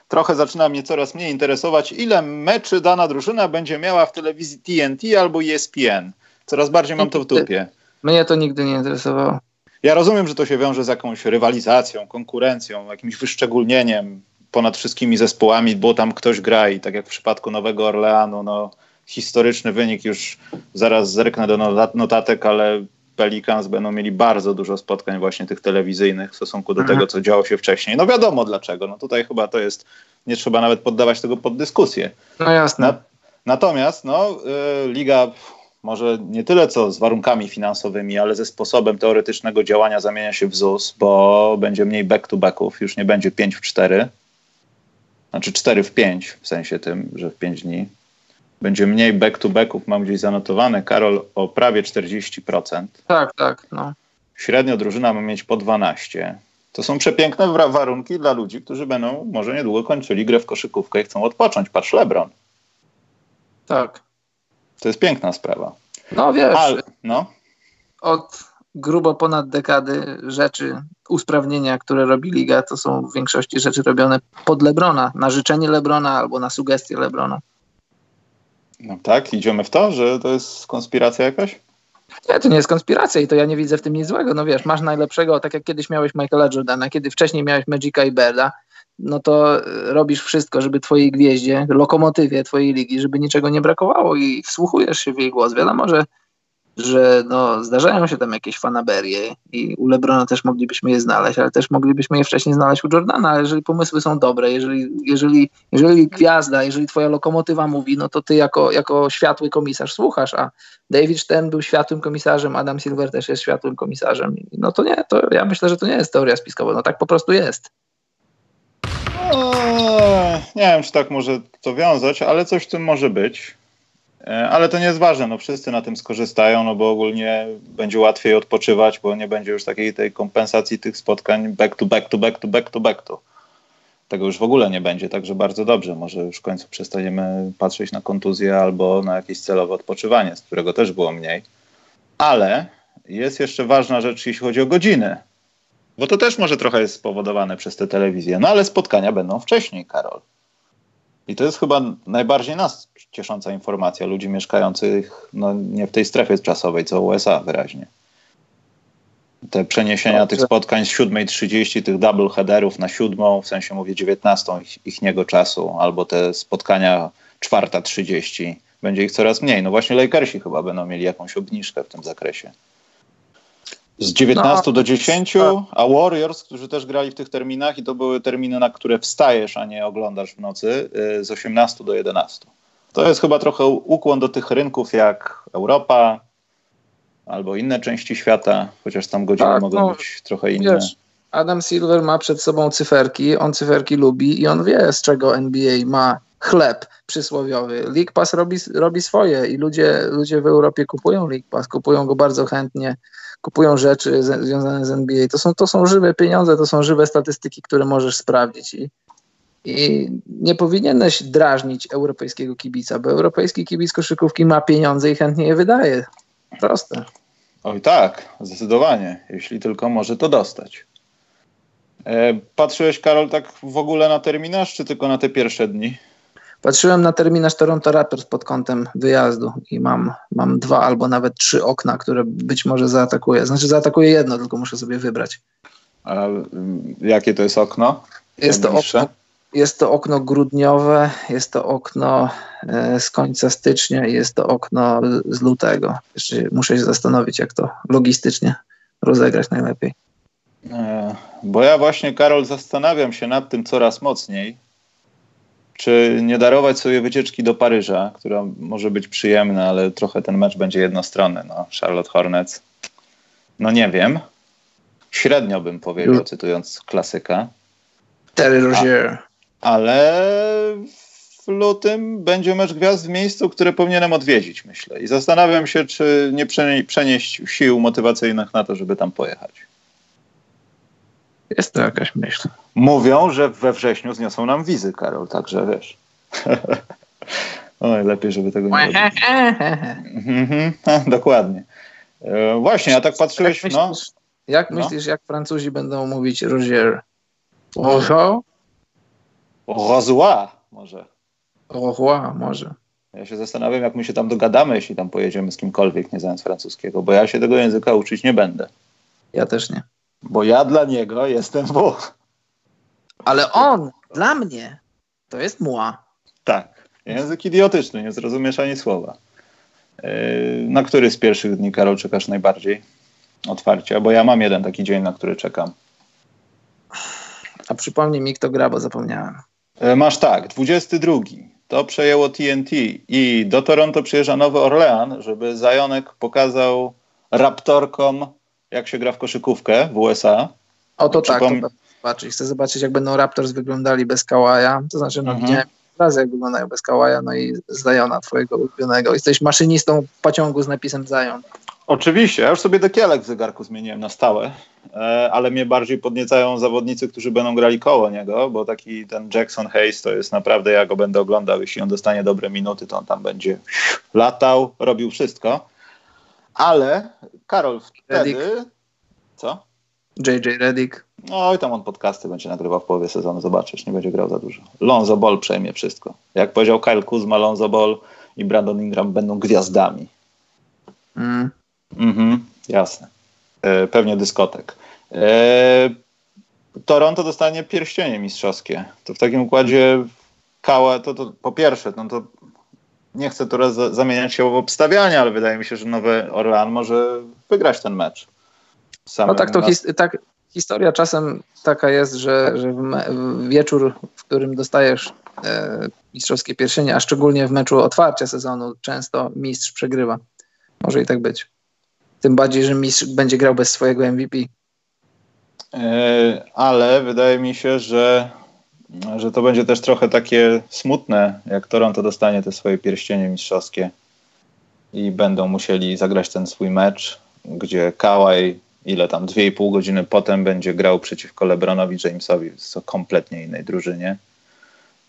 trochę zaczyna mnie coraz mniej interesować, ile meczy dana drużyna będzie miała w telewizji TNT albo ESPN. Coraz bardziej mam to w dupie. Mnie to nigdy nie interesowało. Ja rozumiem, że to się wiąże z jakąś rywalizacją, konkurencją, jakimś wyszczególnieniem ponad wszystkimi zespołami, bo tam ktoś gra i tak jak w przypadku Nowego Orleanu, no historyczny wynik już zaraz zerknę do notatek, ale Pelicans będą mieli bardzo dużo spotkań właśnie tych telewizyjnych w stosunku do mhm. tego, co działo się wcześniej. No wiadomo dlaczego. No tutaj chyba to jest, nie trzeba nawet poddawać tego pod dyskusję. No jasne. Na, natomiast no, y, liga może nie tyle co z warunkami finansowymi, ale ze sposobem teoretycznego działania zamienia się w ZUS, bo będzie mniej back-to-backów, już nie będzie 5 w 4, znaczy 4 w 5, w sensie tym, że w 5 dni. Będzie mniej back-to-backów, mam gdzieś zanotowane, Karol, o prawie 40%. Tak, tak, no. Średnio drużyna ma mieć po 12. To są przepiękne warunki dla ludzi, którzy będą może niedługo kończyli grę w koszykówkę i chcą odpocząć. Patrz LeBron. Tak. To jest piękna sprawa. No wiesz, Ale, no. od grubo ponad dekady rzeczy, usprawnienia, które robi Liga, to są w większości rzeczy robione pod Lebrona, na życzenie Lebrona albo na sugestie Lebrona. No tak, idziemy w to, że to jest konspiracja jakaś? Nie, to nie jest konspiracja i to ja nie widzę w tym nic złego. No wiesz, masz najlepszego, tak jak kiedyś miałeś Michaela Jordana, kiedy wcześniej miałeś Magica i Berda, no to e, robisz wszystko, żeby twojej gwieździe, lokomotywie twojej ligi, żeby niczego nie brakowało i wsłuchujesz się w jej głos. Wiadomo, że, że no, zdarzają się tam jakieś fanaberie i u Lebrona też moglibyśmy je znaleźć, ale też moglibyśmy je wcześniej znaleźć u Jordana, ale jeżeli pomysły są dobre, jeżeli, jeżeli, jeżeli gwiazda, jeżeli twoja lokomotywa mówi, no to ty jako, jako światły komisarz słuchasz, a David Stern był światłym komisarzem, Adam Silver też jest światłym komisarzem. No to nie, to ja myślę, że to nie jest teoria spiskowa, no tak po prostu jest. Nie wiem, czy tak może to wiązać, ale coś w tym może być. Eee, ale to nie jest ważne, no wszyscy na tym skorzystają, no bo ogólnie będzie łatwiej odpoczywać, bo nie będzie już takiej tej kompensacji tych spotkań back to back to back to back to back to. Tego już w ogóle nie będzie, także bardzo dobrze. Może już w końcu przestaniemy patrzeć na kontuzję albo na jakieś celowe odpoczywanie, z którego też było mniej. Ale jest jeszcze ważna rzecz, jeśli chodzi o godziny. Bo to też może trochę jest spowodowane przez tę telewizję. No ale spotkania będą wcześniej, Karol. I to jest chyba najbardziej nas ciesząca informacja ludzi mieszkających no, nie w tej strefie czasowej, co USA wyraźnie. Te przeniesienia Dobrze. tych spotkań z 7.30, tych double headerów na siódmą, w sensie mówię 19 ich, ich niego czasu, albo te spotkania 4.30, będzie ich coraz mniej. No właśnie Lakersi chyba będą mieli jakąś obniżkę w tym zakresie. Z 19 no, do 10, tak. a Warriors, którzy też grali w tych terminach i to były terminy, na które wstajesz, a nie oglądasz w nocy, y, z 18 do 11. To jest chyba trochę ukłon do tych rynków jak Europa albo inne części świata, chociaż tam godziny tak, mogą no, być trochę inne. Wiesz, Adam Silver ma przed sobą cyferki, on cyferki lubi i on wie, z czego NBA ma chleb przysłowiowy. League Pass robi, robi swoje i ludzie, ludzie w Europie kupują League Pass, kupują go bardzo chętnie kupują rzeczy związane z NBA. To są, to są żywe pieniądze, to są żywe statystyki, które możesz sprawdzić. I, i nie powinieneś drażnić europejskiego kibica, bo europejski kibic koszykówki ma pieniądze i chętnie je wydaje. Proste. Oj tak, zdecydowanie, jeśli tylko może to dostać. E, patrzyłeś, Karol, tak w ogóle na terminarz, czy tylko na te pierwsze dni? Patrzyłem na terminarz Toronto Raptors pod kątem wyjazdu i mam, mam dwa albo nawet trzy okna, które być może zaatakuję. Znaczy zaatakuję jedno, tylko muszę sobie wybrać. A jakie to jest okno? Jest to okno, jest to okno grudniowe, jest to okno e, z końca stycznia i jest to okno z lutego. Jeszcze muszę się zastanowić, jak to logistycznie rozegrać najlepiej. E, bo ja właśnie, Karol, zastanawiam się nad tym coraz mocniej, czy nie darować sobie wycieczki do Paryża, która może być przyjemna, ale trochę ten mecz będzie jednostronny. No, Charlotte Hornets. No nie wiem. Średnio bym powiedział, cytując klasyka. Terry Rozier. Ale w lutym będzie mecz gwiazd w miejscu, które powinienem odwiedzić, myślę. I zastanawiam się, czy nie przenieść sił motywacyjnych na to, żeby tam pojechać. Jest to jakaś myśl. Mówią, że we wrześniu zniosą nam wizy, Karol, także wiesz. Oj, lepiej, żeby tego nie robić. Mhm, dokładnie. E, właśnie, a tak patrzyłeś, jak no. myślisz, Jak No. myślisz, jak Francuzi będą mówić Roger? Oho? Rozła może. Oho, może. Ja się zastanawiam, jak my się tam dogadamy, jeśli tam pojedziemy z kimkolwiek, nie znając francuskiego, bo ja się tego języka uczyć nie będę. Ja też nie. Bo ja dla niego jestem Włoch. Ale on, dla mnie, to jest mła. Tak. Język idiotyczny, nie zrozumiesz ani słowa. Yy, Na który z pierwszych dni, Karol, czekasz najbardziej? Otwarcia, bo ja mam jeden taki dzień, na który czekam. A przypomnij mi, kto gra, bo zapomniałem. E, Masz tak, 22. To przejęło TNT i do Toronto przyjeżdża Nowy Orlean, żeby Zajonek pokazał raptorkom, jak się gra w koszykówkę w USA. O to tak, Przypom- chcę zobaczyć. Chcę zobaczyć, jak będą Raptors wyglądali bez Kałaja. To znaczy, no Mhm. widziałem razy, jak wyglądają bez Kałaja, no i Zajona, twojego ulubionego. Jesteś maszynistą pociągu z napisem Zajon. Oczywiście, ja już sobie dekielek w zegarku zmieniłem na stałe, e, ale mnie bardziej podniecają zawodnicy, którzy będą grali koło niego, bo taki ten Jackson Hayes to jest naprawdę, ja go będę oglądał, jeśli on dostanie dobre minuty, to on tam będzie latał, robił wszystko. Ale Karol, wtedy... Co? JJ Redick. No i tam on podcasty będzie nagrywał w połowie sezonu, zobaczysz, nie będzie grał za dużo. Lonzo Ball przejmie wszystko. Jak powiedział Kyle Kuzma, Lonzo Ball i Brandon Ingram będą gwiazdami. Mm. Mhm, jasne. E, pewnie dyskotek. E, Toronto dostanie pierścienie mistrzowskie. To w takim układzie Kała, to, to po pierwsze, no to nie chcę teraz za, zamieniać się w obstawiania, ale wydaje mi się, że Nowy Orlean może wygrać ten mecz. No tak, to his, tak, historia czasem taka jest, że, że w wieczór, w którym dostajesz e, mistrzowskie pierścienie, a szczególnie w meczu otwarcia sezonu, często mistrz przegrywa. Może i tak być. Tym bardziej, że mistrz będzie grał bez swojego MVP. E, ale wydaje mi się, że, że to będzie też trochę takie smutne, jak Toronto dostanie te swoje pierścienie mistrzowskie i będą musieli zagrać ten swój mecz, gdzie Kawhi ile tam, dwie i pół godziny potem będzie grał przeciwko LeBronowi Jamesowi w kompletnie innej drużynie.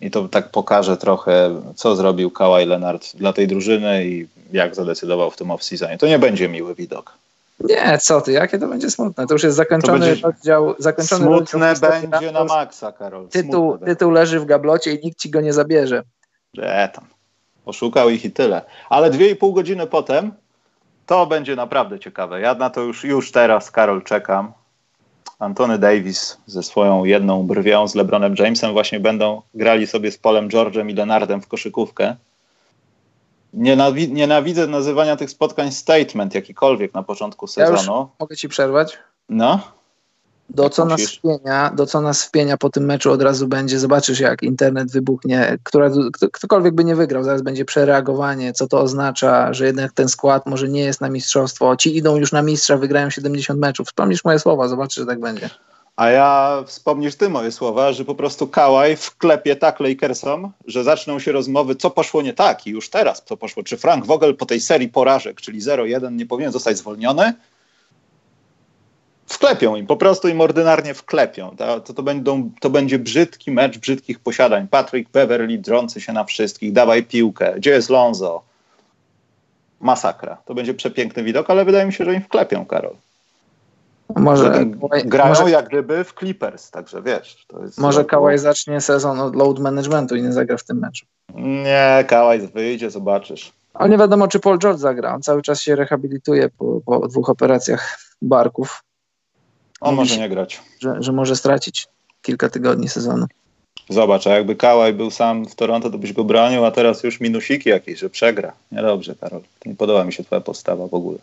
I to tak pokaże trochę, co zrobił Kawhi Leonard dla tej drużyny i jak zadecydował w tym off-seasonie. To nie będzie miły widok. Nie, co ty, jakie to będzie smutne? To już jest zakończony To będzie rozdział. Zakończony Smutne rozdział będzie na maksa, Karol. Tytuł, Smutne będzie. tytuł leży w gablocie i nikt ci go nie zabierze. E, tam. Oszukał ich i tyle. Ale dwie i pół godziny potem to będzie naprawdę ciekawe. Ja na to już, już teraz, Karol, czekam. Antony Davis ze swoją jedną brwią z LeBronem Jamesem właśnie będą grali sobie z Polem George'em i Lenardem w koszykówkę. Nienawi- nienawidzę nazywania tych spotkań statement jakikolwiek na początku Ja sezonu. mogę ci przerwać? No, Do co, nas wpienia, do co nas wpienia po tym meczu od razu będzie, zobaczysz jak internet wybuchnie, która, kto, ktokolwiek by nie wygrał, zaraz będzie przereagowanie, co to oznacza, że jednak ten skład może nie jest na mistrzostwo, ci idą już na mistrza, wygrają 70 meczów, wspomnisz moje słowa, zobaczysz, że tak będzie. A ja wspomnisz ty moje słowa, że po prostu Kałaj wklepie tak Lakersom, że zaczną się rozmowy, co poszło nie tak i już teraz co poszło. Czy Frank Vogel po tej serii porażek, czyli 0-1, nie powinien zostać zwolniony? Wklepią im, po prostu im ordynarnie wklepią. To, to, będą, to będzie brzydki mecz brzydkich posiadań. Patrick Beverly drący się na wszystkich, dawaj piłkę, gdzie jest Lonzo? Masakra. To będzie przepiękny widok, ale wydaje mi się, że im wklepią, Karol. Może, Zatem Kawhi- grają może, jak gdyby w Clippers, także wiesz. To jest może Kawhi zacznie sezon od load managementu i nie zagra w tym meczu. Nie, Kałaj wyjdzie, zobaczysz. Ale nie wiadomo, czy Paul George zagra, on cały czas się rehabilituje po, po dwóch operacjach barków, On Mówi może się- nie grać. że, że może stracić kilka tygodni sezonu. Zobacz, a jakby Kałaj był sam w Toronto, to byś go bronił, a teraz już minusiki jakieś, że przegra. Niedobrze, Karol. Nie podoba mi się twoja postawa w ogóle.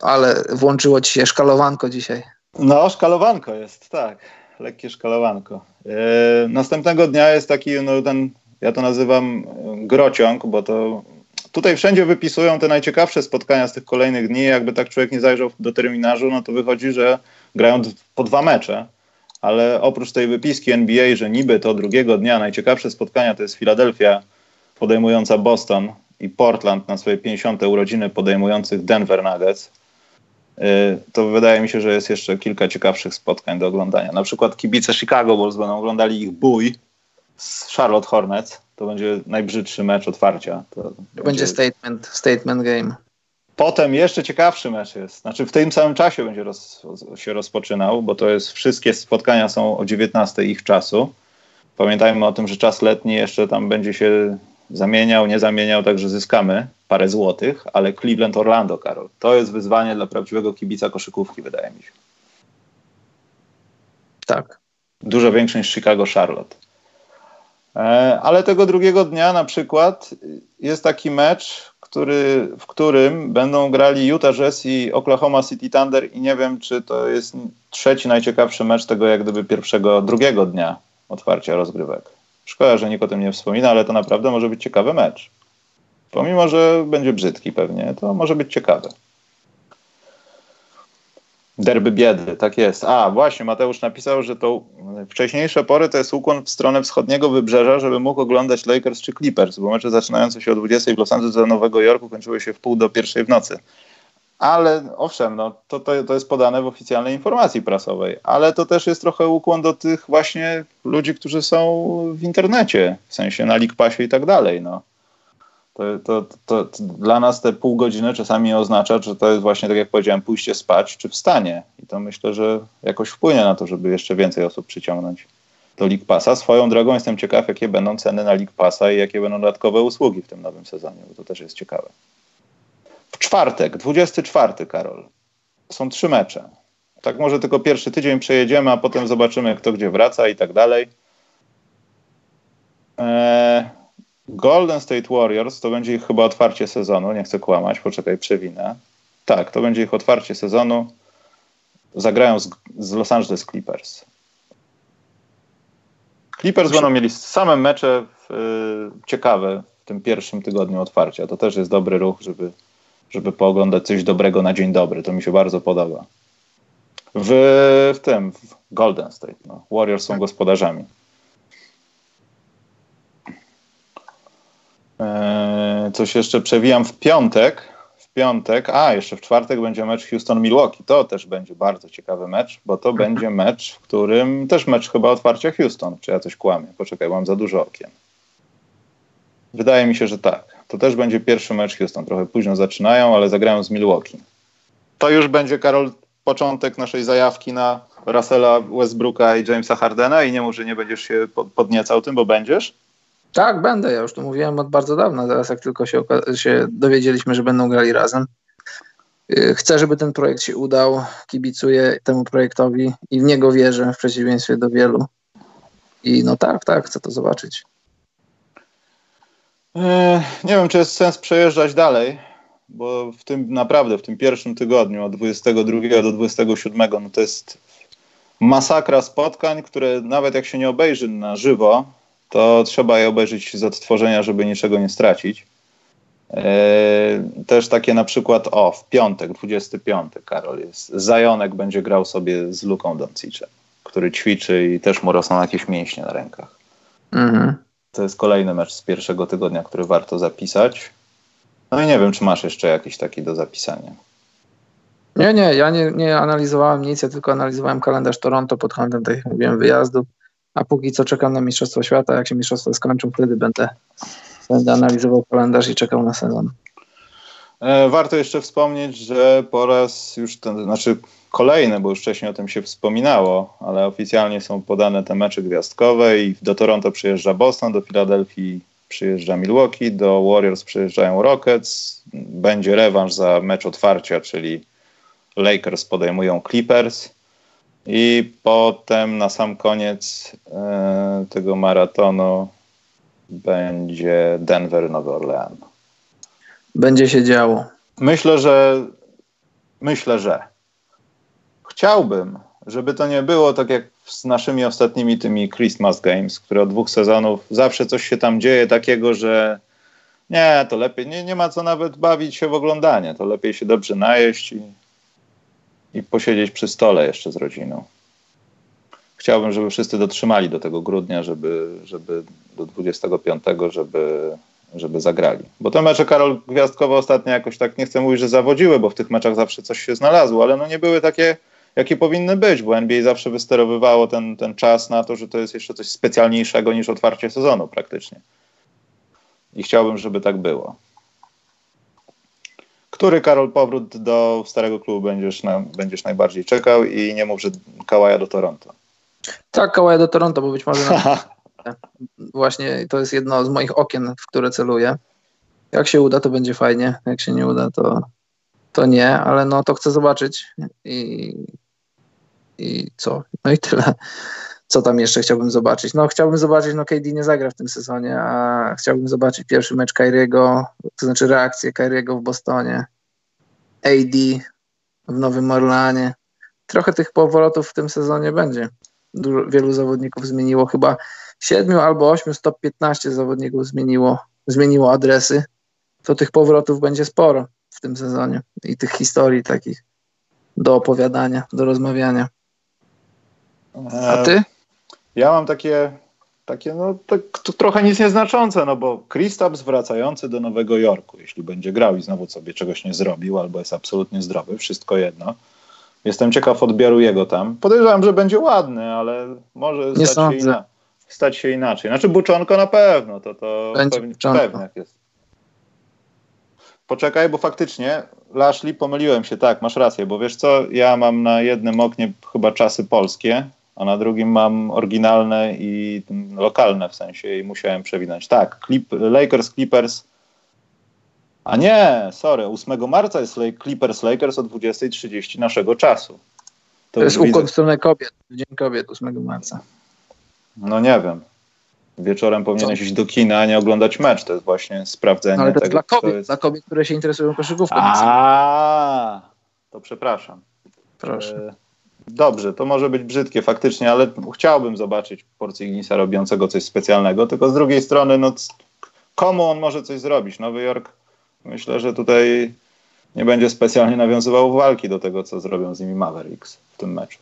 Ale włączyło ci się szkalowanko dzisiaj. No, szkalowanko jest, tak. Lekkie szkalowanko. Yy, następnego dnia jest taki, no ten, ja to nazywam e, grociąg, bo to tutaj wszędzie wypisują te najciekawsze spotkania z tych kolejnych dni. Jakby tak człowiek nie zajrzał do terminarzu, no to wychodzi, że grają d- po dwa mecze. ale oprócz tej wypiski NBA, że niby to drugiego dnia najciekawsze spotkania to jest Filadelfia podejmująca Boston i Portland na swoje 50. urodziny podejmujących Denver Nuggets, y, to wydaje mi się, że jest jeszcze kilka ciekawszych spotkań do oglądania. Na przykład kibice Chicago Bulls będą oglądali ich bój z Charlotte Hornets. To będzie najbrzydszy mecz otwarcia. To, to będzie, będzie statement, statement game. Potem jeszcze ciekawszy mecz jest. Znaczy w tym samym czasie będzie roz, się rozpoczynał, bo to jest wszystkie spotkania są o 19 ich czasu. Pamiętajmy o tym, że czas letni jeszcze tam będzie się zamieniał, nie zamieniał, także zyskamy parę złotych, ale Cleveland Orlando, Karol, to jest wyzwanie dla prawdziwego kibica koszykówki, wydaje mi się. Tak. Dużo większe niż Chicago Charlotte. E, ale tego drugiego dnia na przykład jest taki mecz, który, w którym będą grali Utah Jazz i Oklahoma City Thunder i nie wiem, czy to jest trzeci najciekawszy mecz tego jak gdyby pierwszego, drugiego dnia otwarcia rozgrywek. Szkoda, że nikt o tym nie wspomina, ale to naprawdę może być ciekawy mecz. Pomimo, że będzie brzydki pewnie, to może być ciekawe. Derby biedy, tak jest. A, właśnie, Mateusz napisał, że to wcześniejsze pory to jest ukłon w stronę wschodniego wybrzeża, żeby mógł oglądać Lakers czy Clippers, bo mecze zaczynające się o 20 w Los Angeles do Nowego Jorku kończyły się w pół do pierwszej w nocy. Ale owszem, no, to, to, to jest podane w oficjalnej informacji prasowej, ale to też jest trochę ukłon do tych właśnie ludzi, którzy są w internecie, w sensie na League Passie i tak dalej. No. To, to, to, to, dla nas te pół godziny czasami oznacza, że to jest właśnie, tak jak powiedziałem, pójście spać czy wstanie. I to myślę, że jakoś wpłynie na to, żeby jeszcze więcej osób przyciągnąć do League Passa. Swoją drogą jestem ciekaw, jakie będą ceny na League Passa i jakie będą dodatkowe usługi w tym nowym sezonie, bo to też jest ciekawe. W czwartek, 24, Karol. Są trzy mecze. Tak może tylko pierwszy tydzień przejedziemy, a potem zobaczymy, kto gdzie wraca i tak dalej. Eee, Golden State Warriors to będzie ich chyba otwarcie sezonu. Nie chcę kłamać, poczekaj, przewinę. Tak, to będzie ich otwarcie sezonu. Zagrają z, z Los Angeles Clippers. Clippers będą mieli same mecze w, y, ciekawe w tym pierwszym tygodniu otwarcia. To też jest dobry ruch, żeby żeby pooglądać coś dobrego na dzień dobry. To mi się bardzo podoba. W, w tym, w Golden State. No. Warriors są gospodarzami. Coś jeszcze przewijam w piątek. W piątek, a jeszcze w czwartek będzie mecz Houston-Milwaukee. To też będzie bardzo ciekawy mecz, bo to będzie mecz, w którym też mecz chyba otwarcia Houston. Czy ja coś kłamię? Poczekaj, mam za dużo okien. Wydaje mi się, że tak. To też będzie pierwszy mecz Houston. Trochę późno zaczynają, ale zagrają z Milwaukee. To już będzie, Karol, początek naszej zajawki na Russella Westbrooka i Jamesa Hardena i nie mów, że nie będziesz się podniecał tym, bo będziesz? Tak, będę. Ja już to mówiłem od bardzo dawna. Teraz jak tylko się, się dowiedzieliśmy, że będą grali razem. Y, chcę, żeby ten projekt się udał. Kibicuję temu projektowi i w niego wierzę, w przeciwieństwie do wielu. I no tak, tak, chcę to zobaczyć. E, nie wiem, czy jest sens przejeżdżać dalej, bo w tym naprawdę, w tym pierwszym tygodniu od 22 do 27, no to jest masakra spotkań, które nawet jak się nie obejrzy na żywo, to trzeba je obejrzeć z odtworzenia, żeby niczego nie stracić. Eee, też takie na przykład, o, w piątek, 25, Karol jest. Zajonek będzie grał sobie z Luką Doncicem, który ćwiczy i też mu rosną jakieś mięśnie na rękach. Mhm. To jest kolejny mecz z pierwszego tygodnia, który warto zapisać. No i nie wiem, czy masz jeszcze jakiś taki do zapisania. Nie, nie, ja nie, nie analizowałem nic, ja tylko analizowałem kalendarz Toronto pod kątem, tak jak mówiłem, wyjazdu. A póki co czekam na Mistrzostwo Świata. Jak się Mistrzostwa skończą, wtedy będę, będę analizował kalendarz i czekał na sezon. E, warto jeszcze wspomnieć, że po raz już ten, znaczy kolejne, bo już wcześniej o tym się wspominało, ale oficjalnie są podane te mecze gwiazdkowe i do Toronto przyjeżdża Boston, do Filadelfii przyjeżdża Milwaukee, do Warriors przyjeżdżają Rockets, będzie rewanż za mecz otwarcia, czyli Lakers podejmują Clippers i potem na sam koniec e, tego maratonu będzie Denver, Nowy Orlean. Będzie się działo. Myślę, że myślę, że chciałbym, żeby to nie było tak jak z naszymi ostatnimi tymi Christmas Games, które od dwóch sezonów zawsze coś się tam dzieje takiego, że nie, to lepiej, nie, nie ma co nawet bawić się w oglądanie, to lepiej się dobrze najeść i, i posiedzieć przy stole jeszcze z rodziną. chciałbym, żeby wszyscy dotrzymali do tego grudnia, żeby, żeby do 25, żeby, żeby zagrali. Bo te mecze Karol Gwiazdkowe ostatnio jakoś tak nie chcę mówić, że zawodziły, bo w tych meczach zawsze coś się znalazło, ale no nie były takie, jakie powinny być, bo NBA zawsze wysterowywało ten, ten czas na to, że to jest jeszcze coś specjalniejszego niż otwarcie sezonu praktycznie. I chciałbym, żeby tak było. Który, Karol, powrót do starego klubu będziesz, na, będziesz najbardziej czekał i nie mów, że Kałaja do Toronto. Tak, Kałaja do Toronto, bo być może na... właśnie to jest jedno z moich okien, w które celuję. Jak się uda, to będzie fajnie. Jak się nie uda, to, to nie, ale no to chcę zobaczyć i, i co? No i tyle. Co tam jeszcze chciałbym zobaczyć? No chciałbym zobaczyć, no KD nie zagra w tym sezonie, a chciałbym zobaczyć pierwszy mecz Kyriego, to znaczy reakcję Kyriego w Bostonie, AD w Nowym Orleanie. Trochę tych powrotów w tym sezonie będzie. Dużo, wielu zawodników zmieniło, chyba siedmiu albo ośmiu stop 15 zawodników zmieniło, zmieniło adresy. To tych powrotów będzie sporo w tym sezonie i tych historii takich do opowiadania, do rozmawiania. A ty? Ja mam takie, takie no, tak, to trochę nic nieznaczące, no bo Kristaps wracający do Nowego Jorku, jeśli będzie grał i znowu sobie czegoś nie zrobił, albo jest absolutnie zdrowy, wszystko jedno. Jestem ciekaw odbioru jego tam. Podejrzewam, że będzie ładny, ale może stać, się ina- stać się inaczej. Znaczy Buczonko na pewno, to, to pewnie, jak jest. Poczekaj, bo faktycznie Lashley pomyliłem się, tak, masz rację, bo wiesz co, ja mam na jednym oknie chyba czasy polskie, a na drugim mam oryginalne i lokalne w sensie i musiałem przewinąć. Tak, Clip, Lakers Clippers. A nie, sorry, 8 marca jest Clippers Lakers o 20.30 naszego czasu. To, to jest układ w stronę kobiet, Dzień Kobiet 8 marca. No nie wiem. Wieczorem powinieneś iść do kina, a nie oglądać mecz. To jest właśnie sprawdzenie no, ale to tego. Dla kobiet, jest... dla kobiet, które się interesują koszykówką. A, to przepraszam. Proszę. Dobrze, to może być brzydkie faktycznie, ale chciałbym zobaczyć Porcygnisa robiącego coś specjalnego, tylko z drugiej strony, no komu on może coś zrobić? Nowy Jork myślę, że tutaj nie będzie specjalnie nawiązywał walki do tego, co zrobią z nimi Mavericks w tym meczu.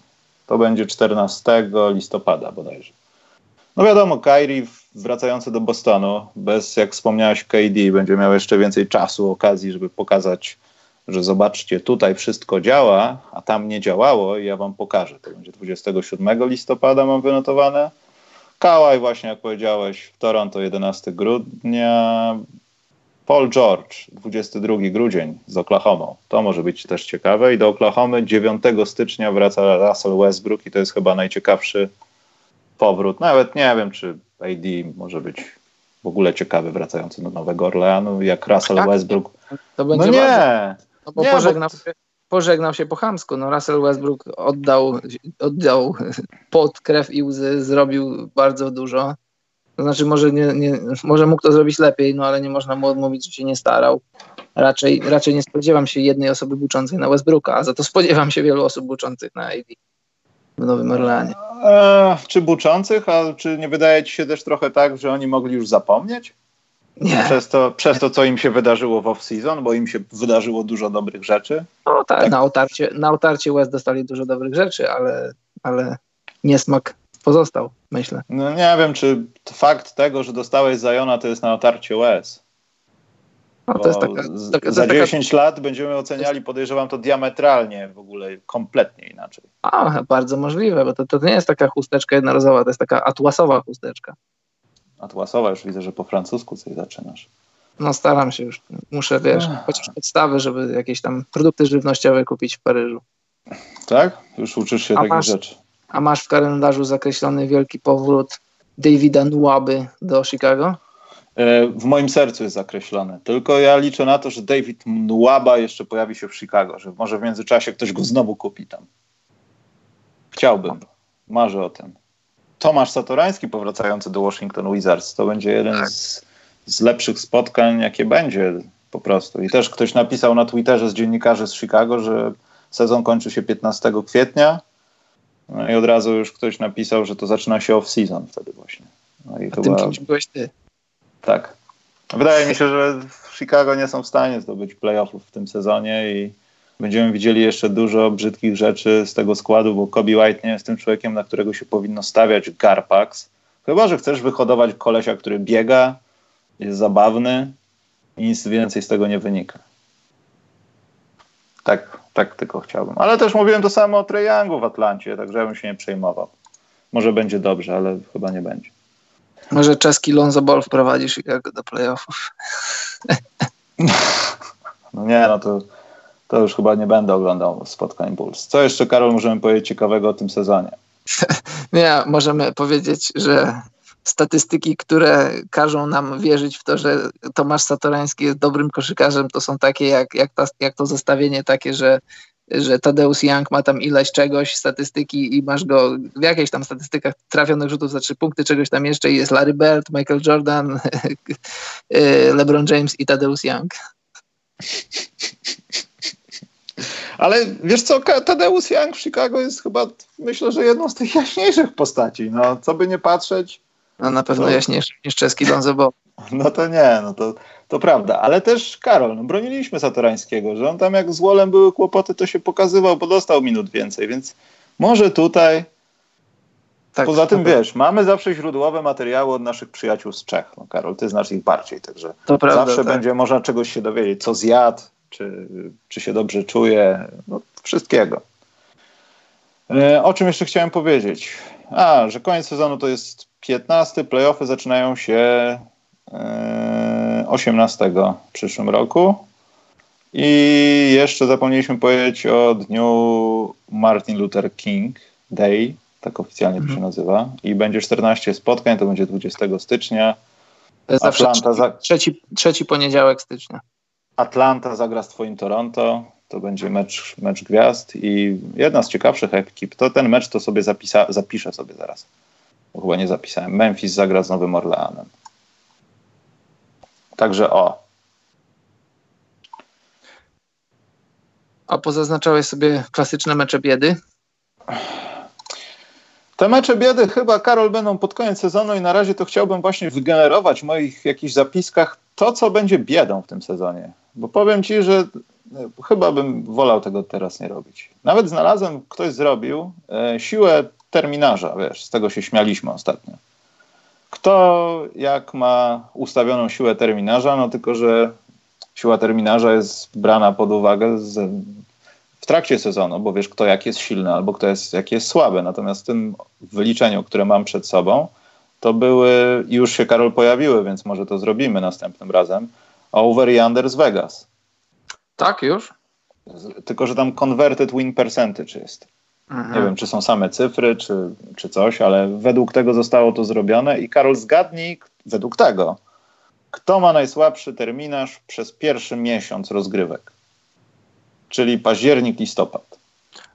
To będzie 14 listopada bodajże. No wiadomo, Kyrie wracający do Bostonu, bez, jak wspomniałeś, KD, będzie miał jeszcze więcej czasu, okazji, żeby pokazać że zobaczcie, tutaj wszystko działa, a tam nie działało i ja wam pokażę. To będzie 27 listopada mam wynotowane. Kałaj właśnie, jak powiedziałeś, w Toronto 11 grudnia. Paul George 22 grudzień z Oklahoma. To może być też ciekawe. I do Oklahomy 9 stycznia wraca Russell Westbrook i to jest chyba najciekawszy powrót. Nawet nie wiem, czy AD może być w ogóle ciekawy wracający do Nowego Orleanu, jak Russell tak. Westbrook. To będzie no nie, no bo nie, pożegnał, bo... Się, pożegnał się po chamsku. No Russell Westbrook oddał, oddał pod krew i łzy, zrobił bardzo dużo. To znaczy może, nie, nie, może mógł to zrobić lepiej, no ale nie można mu odmówić, że się nie starał. Raczej, raczej nie spodziewam się jednej osoby buczącej na Westbrooka, a za to spodziewam się wielu osób buczących na AD w Nowym Orleanie. E, czy buczących, a czy nie wydaje ci się też trochę tak, że oni mogli już zapomnieć? Nie. Przez to, przez to, co im się wydarzyło w off-season, bo im się wydarzyło dużo dobrych rzeczy. No tak, tak. Na, otarcie, na otarcie West dostali dużo dobrych rzeczy, ale, ale niesmak pozostał, myślę. No nie wiem, czy fakt tego, że dostałeś Zajona, to jest na otarcie West. No, to jest taka, taka, za 10 taka... lat będziemy oceniali, podejrzewam, to diametralnie w ogóle, kompletnie inaczej. A, bardzo możliwe, bo to, to nie jest taka chusteczka jednorazowa, to jest taka atłasowa chusteczka. Atłasowa, już widzę, że po francusku coś zaczynasz. No staram się już. Muszę, wiesz, chociaż podstawy, żeby jakieś tam produkty żywnościowe kupić w Paryżu. Tak? Już uczysz się a takich masz, rzeczy. A masz w kalendarzu zakreślony wielki powrót Davida Nwaby do Chicago? E, w moim sercu jest zakreślony. Tylko ja liczę na to, że David Nwaba jeszcze pojawi się w Chicago, że może w międzyczasie ktoś go znowu kupi tam. Chciałbym. Marzę o tym. Tomasz Satorański powracający do Washington Wizards. To będzie jeden tak. z, z lepszych spotkań, jakie będzie po prostu. I też ktoś napisał na Twitterze z dziennikarzy z Chicago, że sezon kończy się 15 kwietnia. No i od razu już ktoś napisał, że to zaczyna się off-season wtedy właśnie. No i A tym kimś byłeś ty. Tak. Wydaje mi się, że w Chicago nie są w stanie zdobyć playoffów w tym sezonie i Będziemy widzieli jeszcze dużo brzydkich rzeczy z tego składu, bo Kobe White nie jest tym człowiekiem, na którego się powinno stawiać Garpax. Chyba, że chcesz wyhodować kolesia, który biega, jest zabawny i nic więcej z tego nie wynika. Tak, tak tylko chciałbym. Ale też mówiłem to samo o Trajangu w Atlancie, także ja bym się nie przejmował. Może będzie dobrze, ale chyba nie będzie. Może czeski Lonzo Ball wprowadzisz Chicago do playoffów. No nie, no to, to już chyba nie będę oglądał spotkań Bulls. Co jeszcze, Karol, możemy powiedzieć ciekawego o tym sezonie? Nie, możemy powiedzieć, że statystyki, które każą nam wierzyć w to, że Tomasz Satorański jest dobrym koszykarzem, to są takie jak, jak, ta, jak to zestawienie takie, że że Tadeusz Young ma tam ileś czegoś, statystyki i masz go w jakiejś tam statystykach trafionych rzutów za trzy punkty, czegoś tam jeszcze i jest Larry Bird, Michael Jordan, LeBron James i Tadeusz Young. Ale wiesz co, Tadeusz Young w Chicago jest chyba, myślę, że jedną z tych jaśniejszych postaci. No, co by nie patrzeć. No na pewno to... jaśniejszy niż czeski Lonzo Ball. No to nie, no to, to prawda. Ale też Karol, no broniliśmy Satorańskiego, że on tam jak z Wolem były kłopoty, to się pokazywał, bo dostał minut więcej, więc może tutaj... Tak, Poza tym, wiesz, mamy zawsze źródłowe materiały od naszych przyjaciół z Czech. No, Karol, ty znasz ich bardziej, także to prawda, zawsze tak. będzie można czegoś się dowiedzieć, co zjadł, czy, czy się dobrze czuje, no, wszystkiego. E, o czym jeszcze chciałem powiedzieć? A, że koniec sezonu to jest 15, playoffy zaczynają się 18 e, w przyszłym roku. I jeszcze zapomnieliśmy powiedzieć o dniu Martin Luther King Day, tak oficjalnie to się mhm. nazywa. I będzie 14 spotkań, to będzie 20 stycznia. To jest Atlanta za... trzeci, trzeci poniedziałek stycznia. Atlanta zagra z twoim Toronto. To będzie mecz, mecz gwiazd i jedna z ciekawszych ekip. To ten mecz to sobie zapisa, zapiszę sobie zaraz. Bo chyba nie zapisałem. Memphis zagra z Nowym Orleanem. Także o. A pozaznaczałeś sobie klasyczne mecze biedy? Te mecze biedy chyba, Karol, będą pod koniec sezonu i na razie to chciałbym właśnie wygenerować w moich jakichś zapiskach to, co będzie biedą w tym sezonie. Bo powiem ci, że e, chyba bym wolał tego teraz nie robić. Nawet znalazłem, ktoś zrobił e, siłę terminarza, wiesz, z tego się śmialiśmy ostatnio. Kto jak ma ustawioną siłę terminarza, no tylko, że siła terminarza jest brana pod uwagę z, w trakcie sezonu, bo wiesz kto jak jest silny albo kto jest, jak jest słaby. Natomiast w tym wyliczeniu, które mam przed sobą, to były, już się Karol pojawiły, więc może to zrobimy następnym razem, over i under z Vegas. Tak, już? Tylko, że tam converted win percentage jest. Mhm. Nie wiem, czy są same cyfry, czy, czy coś, ale według tego zostało to zrobione. I Karol, zgadnij, według tego, kto ma najsłabszy terminarz przez pierwszy miesiąc rozgrywek? Czyli październik, listopad.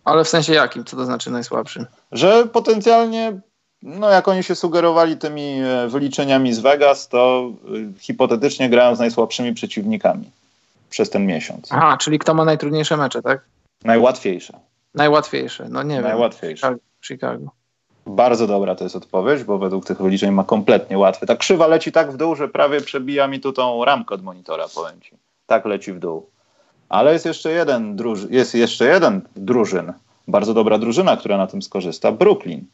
Ale w sensie jakim? Co to znaczy najsłabszy? Że potencjalnie, no jak oni się sugerowali tymi e, wyliczeniami z Vegas, to e, hipotetycznie grają z najsłabszymi przeciwnikami przez ten miesiąc. Aha, czyli kto ma najtrudniejsze mecze, tak? Najłatwiejsze. Najłatwiejsze, no nie Najłatwiejsze. wiem. Chicago. Bardzo dobra to jest odpowiedź, bo według tych wyliczeń ma kompletnie łatwy. Ta krzywa leci tak w dół, że prawie przebija mi tu tą ramkę od monitora, powiem ci. Tak leci w dół. Ale jest jeszcze jeden, druży- jest jeszcze jeden drużyn, bardzo dobra drużyna, która na tym skorzysta, Brooklyn.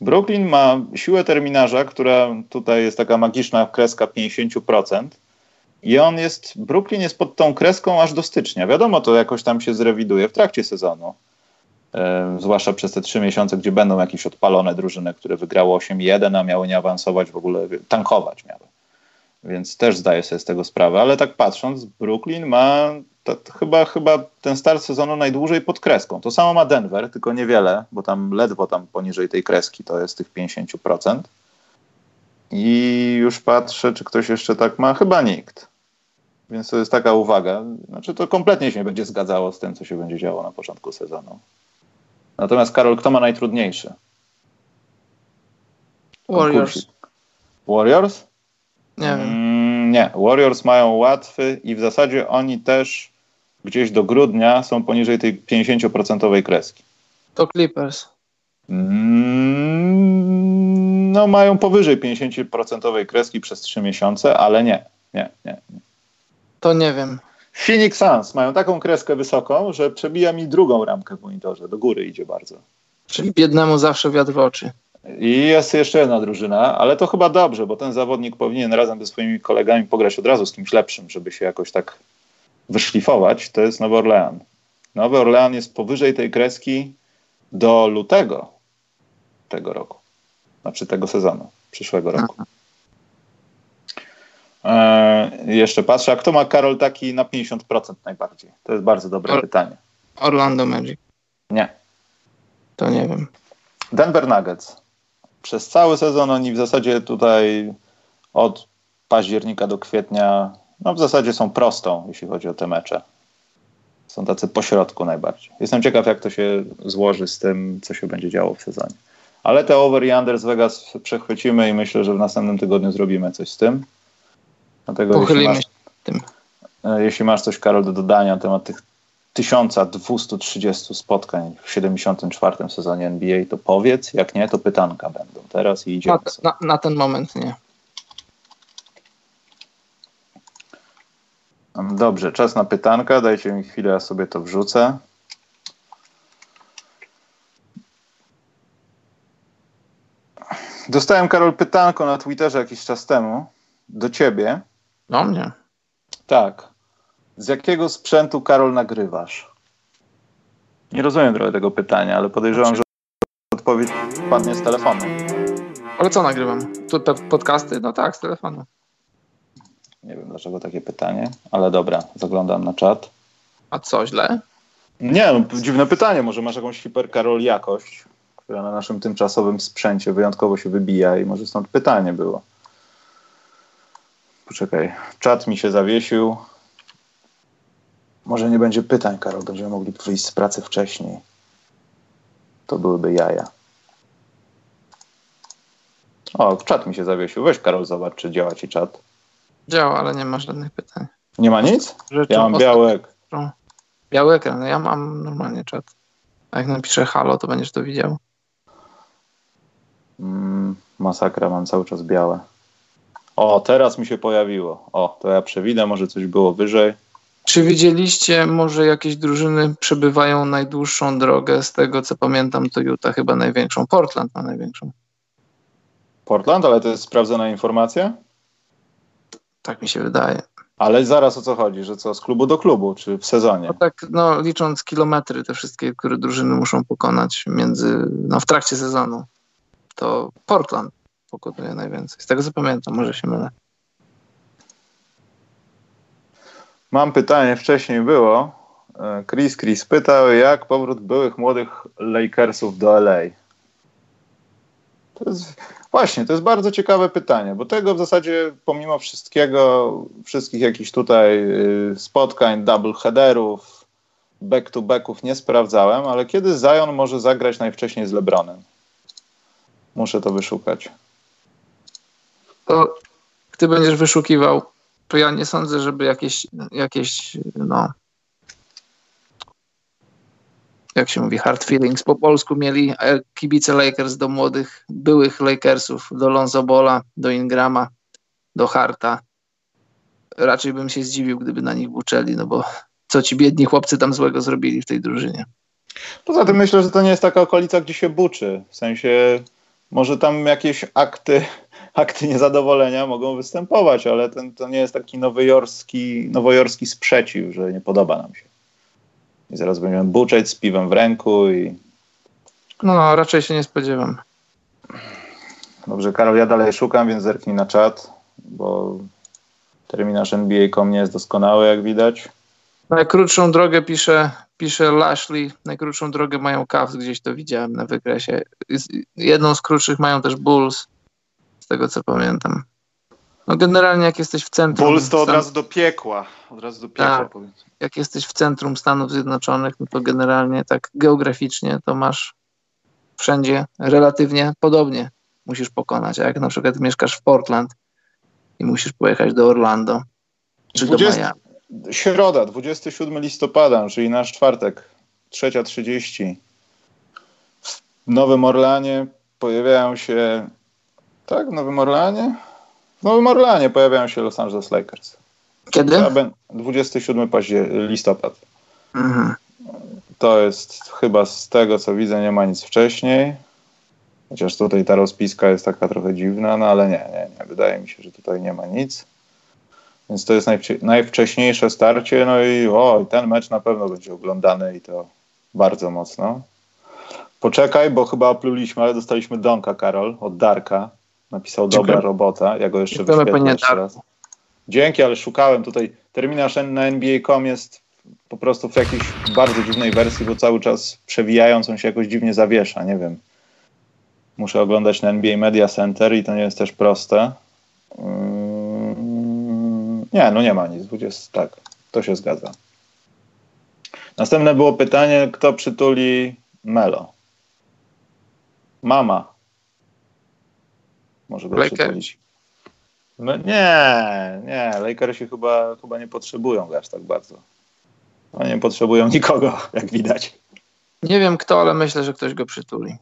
Brooklyn ma siłę terminarza, która tutaj jest taka magiczna kreska 50%. I on jest, Brooklyn jest pod tą kreską aż do stycznia. Wiadomo, to jakoś tam się zrewiduje w trakcie sezonu. E, zwłaszcza przez te trzy miesiące, gdzie będą jakieś odpalone drużyny, które wygrały 8-1, a miały nie awansować w ogóle, tankować miały. Więc też zdaję sobie z tego sprawę, ale tak patrząc, Brooklyn ma to, to chyba, chyba ten start sezonu najdłużej pod kreską. To samo ma Denver, tylko niewiele, bo tam ledwo tam poniżej tej kreski to jest tych 50%. I już patrzę, czy ktoś jeszcze tak ma. Chyba nikt. Więc to jest taka uwaga. Znaczy, to kompletnie się nie będzie zgadzało z tym, co się będzie działo na początku sezonu. Natomiast Karol, kto ma najtrudniejszy? Warriors. Warriors? Nie wiem. Mm, nie, Warriors mają łatwy i w zasadzie oni też gdzieś do grudnia są poniżej tej 50% kreski. To Clippers. Mm, no mają powyżej 50% kreski przez 3 miesiące, ale nie, nie, nie. To nie wiem. Phoenix Suns mają taką kreskę wysoką, że przebija mi drugą ramkę w monitorze. Do góry idzie bardzo. Czyli biednemu zawsze wiatr w oczy. I jest jeszcze jedna drużyna, ale to chyba dobrze, bo ten zawodnik powinien razem ze swoimi kolegami pograć od razu z kimś lepszym, żeby się jakoś tak wyszlifować. To jest Nowy Orlean. Nowy Orlean jest powyżej tej kreski do lutego tego roku. Znaczy tego sezonu, przyszłego roku. E, jeszcze patrzę, a kto ma Karol taki na 50% najbardziej? To jest bardzo dobre Or pytanie. Orlando Magic. Nie. To nie wiem. Denver Nuggets. Przez cały sezon oni w zasadzie tutaj od października do kwietnia, no w zasadzie są prostą, jeśli chodzi o te mecze. Są tacy pośrodku najbardziej. Jestem ciekaw, jak to się złoży z tym, co się będzie działo w sezonie. Ale te over i under z Vegas przechwycimy i myślę, że w następnym tygodniu zrobimy coś z tym. Dlatego Pochylimy jeśli masz, tym. E, jeśli masz coś, Karol, do dodania na temat tych 1230 spotkań w 74 sezonie NBA, to powiedz, jak nie, to pytanka będą teraz i idziemy. Na, na, na ten moment nie. Dobrze, czas na pytanka. Dajcie mi chwilę, ja sobie to wrzucę. Dostałem, Karol, pytanko na Twitterze jakiś czas temu do ciebie. Do mnie? Tak. Z jakiego sprzętu, Karol, nagrywasz? Nie rozumiem trochę tego pytania, ale podejrzewam, że odpowiedź padnie z telefonu. Ale co nagrywam? Tu te podcasty? No tak, z telefonu. Nie wiem dlaczego takie pytanie, ale dobra, zaglądam na czat. A co, źle? Nie, no, dziwne pytanie. Może masz jakąś hiper Karol jakość, która na naszym tymczasowym sprzęcie wyjątkowo się wybija i może stąd pytanie było. Poczekaj, czat mi się zawiesił. Może nie będzie pytań, Karol, będziemy mogli wyjść z pracy wcześniej. To byłyby jaja. O, czat mi się zawiesił. Weź, Karol, zobacz, czy działa ci czat. Działa, ale nie ma żadnych pytań. Nie ma nic? ja mam biały ekran. Biały ekran, ja mam normalnie czat. A jak napiszę halo, to będziesz to widział. Mm, masakra, mam cały czas białe. O, teraz mi się pojawiło. O, to ja przewidzę, może coś było wyżej. Czy widzieliście, może jakieś drużyny przebywają najdłuższą drogę? Z tego co pamiętam, to Utah chyba największą. Portland ma największą. Portland, ale to jest sprawdzona informacja? Tak mi się wydaje. Ale zaraz o co chodzi, że co, z klubu do klubu, czy w sezonie? No tak, no licząc kilometry, te wszystkie, które drużyny muszą pokonać między, no w trakcie sezonu, to Portland pokonuje najwięcej. Z tego co pamiętam, może się mylę. Mam pytanie, wcześniej było. E, Chris Chris pytał, jak powrót byłych młodych Lakersów do LA? To jest, właśnie, to jest bardzo ciekawe pytanie, bo tego w zasadzie pomimo wszystkiego, wszystkich jakichś tutaj y, spotkań, double headerów, back-to-backów nie sprawdzałem, ale kiedy Zion może zagrać najwcześniej z LeBronem? Muszę to wyszukać. To ty będziesz wyszukiwał to ja nie sądzę, żeby jakieś, jakieś no, jak się mówi, hard feelings po polsku mieli e, kibice Lakers do młodych, byłych Lakersów, do Lonzo Bola, do Ingrama, do Harta. Raczej bym się zdziwił, gdyby na nich buczeli, no bo co ci biedni chłopcy tam złego zrobili w tej drużynie. Poza tym myślę, że to nie jest taka okolica, gdzie się buczy. W sensie może tam jakieś akty akty niezadowolenia mogą występować, ale ten, to nie jest taki nowojorski, nowojorski sprzeciw, że nie podoba nam się. I zaraz będziemy buczeć z piwem w ręku i... No, no raczej się nie spodziewam. Dobrze, Karol, ja dalej szukam, więc zerknij na czat, bo terminarz NBA.com nie jest doskonały, jak widać. Najkrótszą drogę pisze, pisze Lashley. Najkrótszą drogę mają Cavs, gdzieś to widziałem na wykresie. Jedną z krótszych mają też Bulls z tego co pamiętam. No generalnie jak jesteś w centrum... Puls to od razu do piekła. Od razu do piekła tak, Jak jesteś w centrum Stanów Zjednoczonych, no to generalnie tak geograficznie to masz wszędzie relatywnie podobnie musisz pokonać. A jak na przykład mieszkasz w Portland i musisz pojechać do Orlando czy 20, do Miami. Środa, 27 listopada, czyli nasz czwartek, 3.30. W Nowym Orlanie pojawiają się tak, w Nowym Orleanie? Nowym Orleanie pojawiają się Los Angeles Lakers. Kiedy? 27 paździer- listopad. Mhm. To jest chyba z tego, co widzę, nie ma nic wcześniej. Chociaż tutaj ta rozpiska jest taka trochę dziwna, no ale nie, nie, nie. Wydaje mi się, że tutaj nie ma nic. Więc to jest najwcie- najwcześniejsze starcie. No i o, ten mecz na pewno będzie oglądany i to bardzo mocno. Poczekaj, bo chyba opluliśmy, ale dostaliśmy Donka, Karol, od Darka. Napisał dobra Dziękuję. robota. Ja go jeszcze wyświetlę jeszcze raz. Dzięki, ale szukałem tutaj. Terminarz na NBA.com jest po prostu w jakiejś bardzo dziwnej wersji, bo cały czas przewijając on się jakoś dziwnie zawiesza. Nie wiem. Muszę oglądać na NBA Media Center i to nie jest też proste. Mm, Nie, no nie ma nic. 20, tak, to się zgadza. Następne było pytanie, kto przytuli Melo? Mama. Może go przytulić. No, nie, nie. Lakersi chyba, chyba nie potrzebują aż tak bardzo. Oni nie potrzebują nikogo, jak widać. Nie wiem kto, ale myślę, że ktoś go przytuli.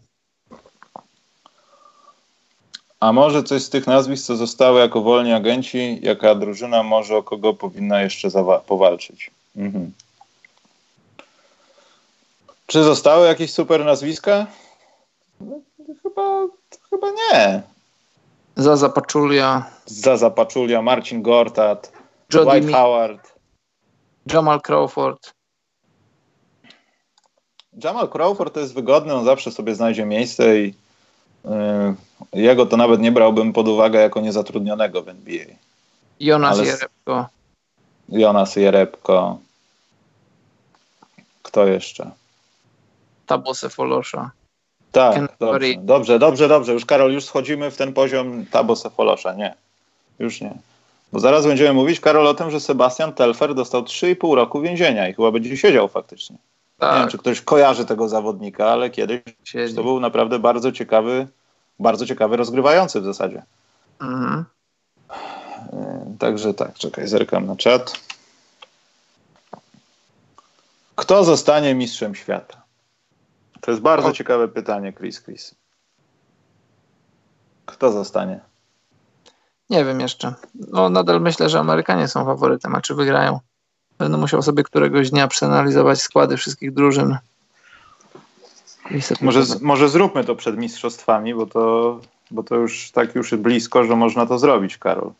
A może coś z tych nazwisk, co zostały jako wolni agenci, jaka drużyna może o kogo powinna jeszcze zawa- powalczyć? Mhm. Czy zostały jakieś super nazwiska? No, chyba, chyba nie. Zaza Pachulia, Zaza Pachulia, Marcin Gortat, Jody Dwight Mi- Howard. Jamal Crawford. Jamal Crawford to jest wygodny, on zawsze sobie znajdzie miejsce i yy, jego to nawet nie brałbym pod uwagę jako niezatrudnionego w NBA. Jonas Ale- Jerebko. Jonas Jerebko. Kto jeszcze? Tabose Folosza. Tak, dobrze, dobrze, dobrze, dobrze. Już Karol, już schodzimy w ten poziom Tabo Sefolosza. Nie, już nie. Bo zaraz będziemy mówić, Karol, o tym, że Sebastian Telfer dostał 3,5 roku więzienia i chyba będzie siedział faktycznie. Nie wiem, Tak, czy ktoś kojarzy tego zawodnika, ale kiedyś siedzi. to był naprawdę bardzo ciekawy, bardzo ciekawy rozgrywający w zasadzie. Mhm. Yy, Także tak, czekaj, zerkam na czat. Kto zostanie mistrzem świata? To jest bardzo O. ciekawe pytanie, Chris Chris. Kto zostanie? Nie wiem jeszcze. No, nadal myślę, że Amerykanie są faworytem, a czy wygrają? Będę musiał sobie któregoś dnia przeanalizować składy wszystkich drużyn. Może, z- może zróbmy to przed mistrzostwami, bo to, bo to już tak już blisko, że można to zrobić, Karol.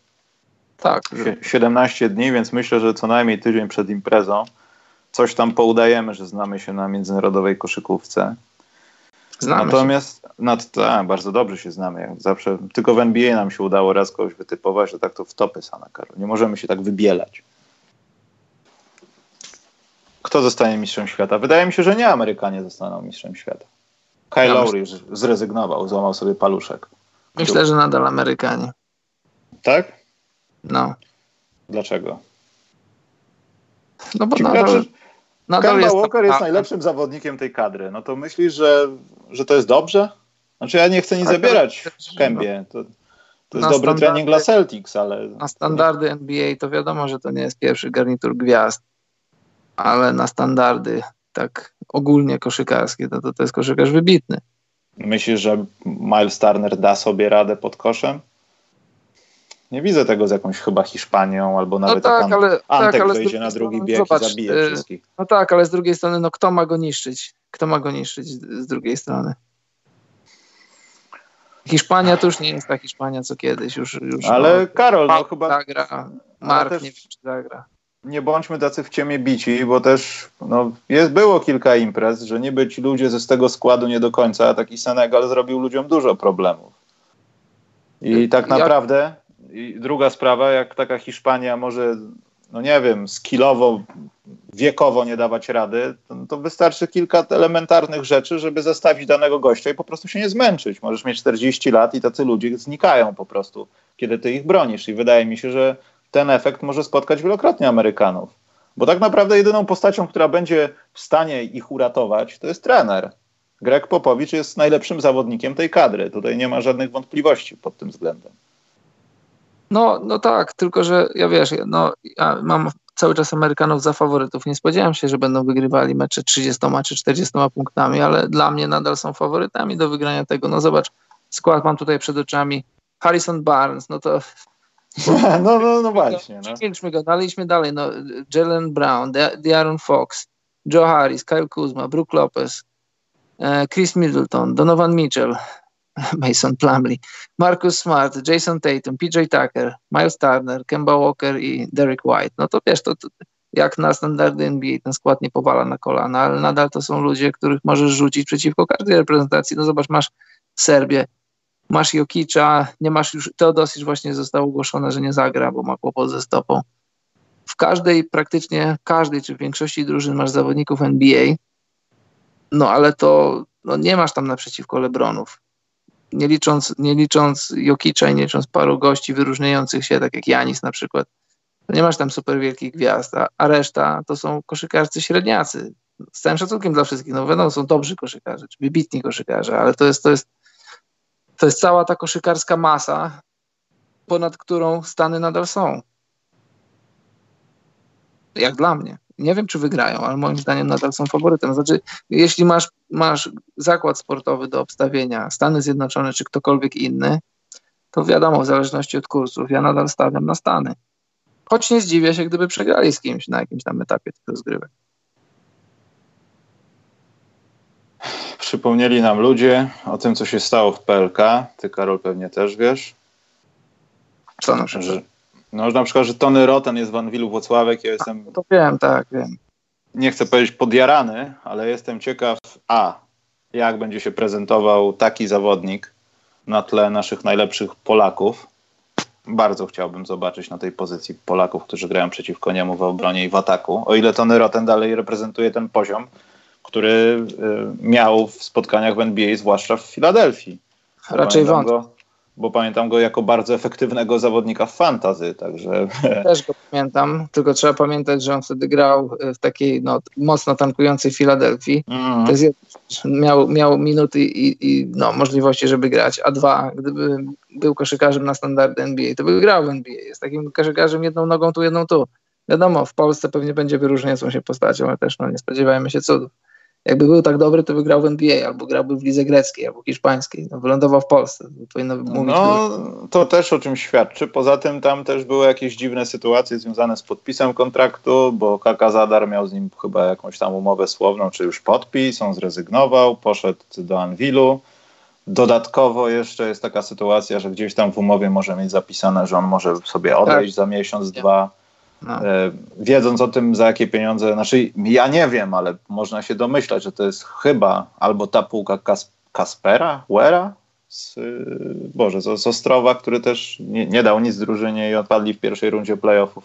Tak, Sie- 17 dni, więc myślę, że co najmniej tydzień przed imprezą coś tam poudajemy, że znamy się na międzynarodowej koszykówce. znamy się. Natomiast nad, tak, bardzo dobrze się znamy. Jak zawsze tylko w NBA nam się udało raz kogoś wytypować, że tak to w topy sama Karol. Nie możemy się tak wybielać. Kto zostanie mistrzem świata? Wydaje mi się, że nie Amerykanie zostaną mistrzem świata. Kyle Ja Lowry zrezygnował, złamał sobie paluszek. Myślę, że nadal Amerykanie. Tak? No, Dlaczego? no bo Ci nadal, nadal Kemba jest Walker jest najlepszym zawodnikiem tej kadry. No to myślisz, że, że to jest dobrze? Znaczy ja nie chcę nic Tak, zabierać ale- Kembie. To, to jest dobry trening dla Celtics, ale... Na standardy NBA to wiadomo, że to nie jest pierwszy garnitur gwiazd, ale na standardy tak ogólnie koszykarskie to, to, to jest koszykarz wybitny. Myślisz, że Miles Turner da sobie radę pod koszem? Nie widzę tego z jakąś chyba Hiszpanią, albo No nawet tak, ale, tak, Antek ale z wejdzie drugiej na drugi strony, bieg zobacz, i zabije y, wszystkich. No tak, ale z drugiej strony, no kto ma go niszczyć? Kto ma go niszczyć z drugiej strony? Hiszpania to już nie jest ta Hiszpania co kiedyś. Już, już Ale no, Karol, no chyba zagra, Mark też- nie wiem, czy zagra. nie bądźmy tacy w ciemię bici, bo też no, jest, było kilka imprez, że niby ci ludzie ze z tego składu nie do końca, a taki Senegal zrobił ludziom dużo problemów. I tak Jak- naprawdę, i druga sprawa, jak taka Hiszpania może, no nie wiem, skillowo, wiekowo nie dawać rady, to, to wystarczy kilka elementarnych rzeczy, żeby zastawić danego gościa i po prostu się nie zmęczyć. Możesz mieć 40 lat i tacy ludzie znikają po prostu, kiedy ty ich bronisz. I wydaje mi się, że ten efekt może spotkać wielokrotnie Amerykanów. Bo tak naprawdę jedyną postacią, która będzie w stanie ich uratować, to jest trener. Greg Popowicz jest najlepszym zawodnikiem tej kadry. Tutaj nie ma żadnych wątpliwości pod tym względem. No, no tak, tylko że ja wiesz, no, ja mam cały czas Amerykanów za faworytów. Nie spodziewałem się, że będą wygrywali mecze 30 czy 40 punktami, ale dla mnie nadal są faworytami do wygrania tego. No zobacz, skład mam tutaj przed oczami. Harrison Barnes, no to No, no, no właśnie. No. Go, daliśmy dalej. No, Jalen Brown, De'Aaron Fox, Joe Harris, Kyle Kuzma, Brook Lopez, e, Chris Middleton, Donovan Mitchell, Mason Plumley, Marcus Smart, Jason Tatum, PJ Tucker, Miles Turner, Kemba Walker i Derek White. No to wiesz, to, to jak na standardy NBA ten skład nie powala na kolana, ale nadal to są ludzie, których możesz rzucić przeciwko każdej reprezentacji. No zobacz, masz Serbię, masz Jokicza, nie masz już, Teodosic właśnie zostało ogłoszone, że nie zagra, bo ma kłopot ze stopą. W każdej, praktycznie każdej, czy w większości drużyn masz zawodników NBA, no ale to no nie masz tam naprzeciwko Lebronów. Nie licząc, nie licząc Jokicza i nie licząc paru gości wyróżniających się, tak jak Janis na przykład, nie masz tam super wielkich gwiazd, a, a reszta to są koszykarcy średniacy. Z całym szacunkiem dla wszystkich, no wiadomo, są dobrzy koszykarze, czy wybitni koszykarze, ale to jest, to jest, to jest cała ta koszykarska masa, ponad którą Stany nadal są. Jak dla mnie. Nie wiem, czy wygrają, ale moim zdaniem nadal są faworytem. Znaczy, jeśli masz, masz zakład sportowy do obstawienia, Stany Zjednoczone czy ktokolwiek inny, to wiadomo, w zależności od kursów, ja nadal stawiam na Stany. Choć nie zdziwię się, gdyby przegrali z kimś na jakimś tam etapie tych rozgrywek. Przypomnieli nam ludzie o tym, co się stało w PLK. Ty, Karol, pewnie też wiesz. Co na przykład? Że, no, na przykład, że Tony Roten jest w Anwilu Włocławek. Ja jestem... To wiem, tak, wiem. Nie chcę powiedzieć podjarany, ale jestem ciekaw, a jak będzie się prezentował taki zawodnik na tle naszych najlepszych Polaków bardzo chciałbym zobaczyć na tej pozycji Polaków, którzy grają przeciwko niemu w obronie i w ataku. O ile Tony Roten dalej reprezentuje ten poziom, który y, miał w spotkaniach w NBA, zwłaszcza w Filadelfii. Raczej wątpię bo pamiętam go jako bardzo efektywnego zawodnika w fantazy, także... Też go pamiętam, tylko trzeba pamiętać, że on wtedy grał w takiej no, mocno tankującej Filadelfii. Mm. To jest, miał, miał minuty i, i, no, możliwości, żeby grać, a dwa, gdyby był koszykarzem na standardy NBA, to by grał w NBA. Jest takim koszykarzem jedną nogą tu, jedną tu. Wiadomo, w Polsce pewnie będzie wyróżniającą się postacią, ale też no, nie spodziewajmy się cudów jakby był tak dobry, to by grał w NBA, albo grałby w lidze greckiej, albo hiszpańskiej. No, wylądował w Polsce. Powinno mówić, no, to też o czym świadczy. Poza tym tam też były jakieś dziwne sytuacje związane z podpisem kontraktu, bo Kaka Zadar miał z nim chyba jakąś tam umowę słowną, czy już podpis, on zrezygnował, poszedł do Anwilu. Dodatkowo jeszcze jest taka sytuacja, że gdzieś tam w umowie może mieć zapisane, że on może sobie odejść tak. za miesiąc, dwa no. E, wiedząc o tym, za jakie pieniądze, znaczy ja nie wiem, ale można się domyślać, że to jest chyba albo ta półka Kas Kaspera, Wera, z, Boże, z, z Ostrowa, który też nie, nie, dał nic drużynie i odpadli w pierwszej rundzie playoffów.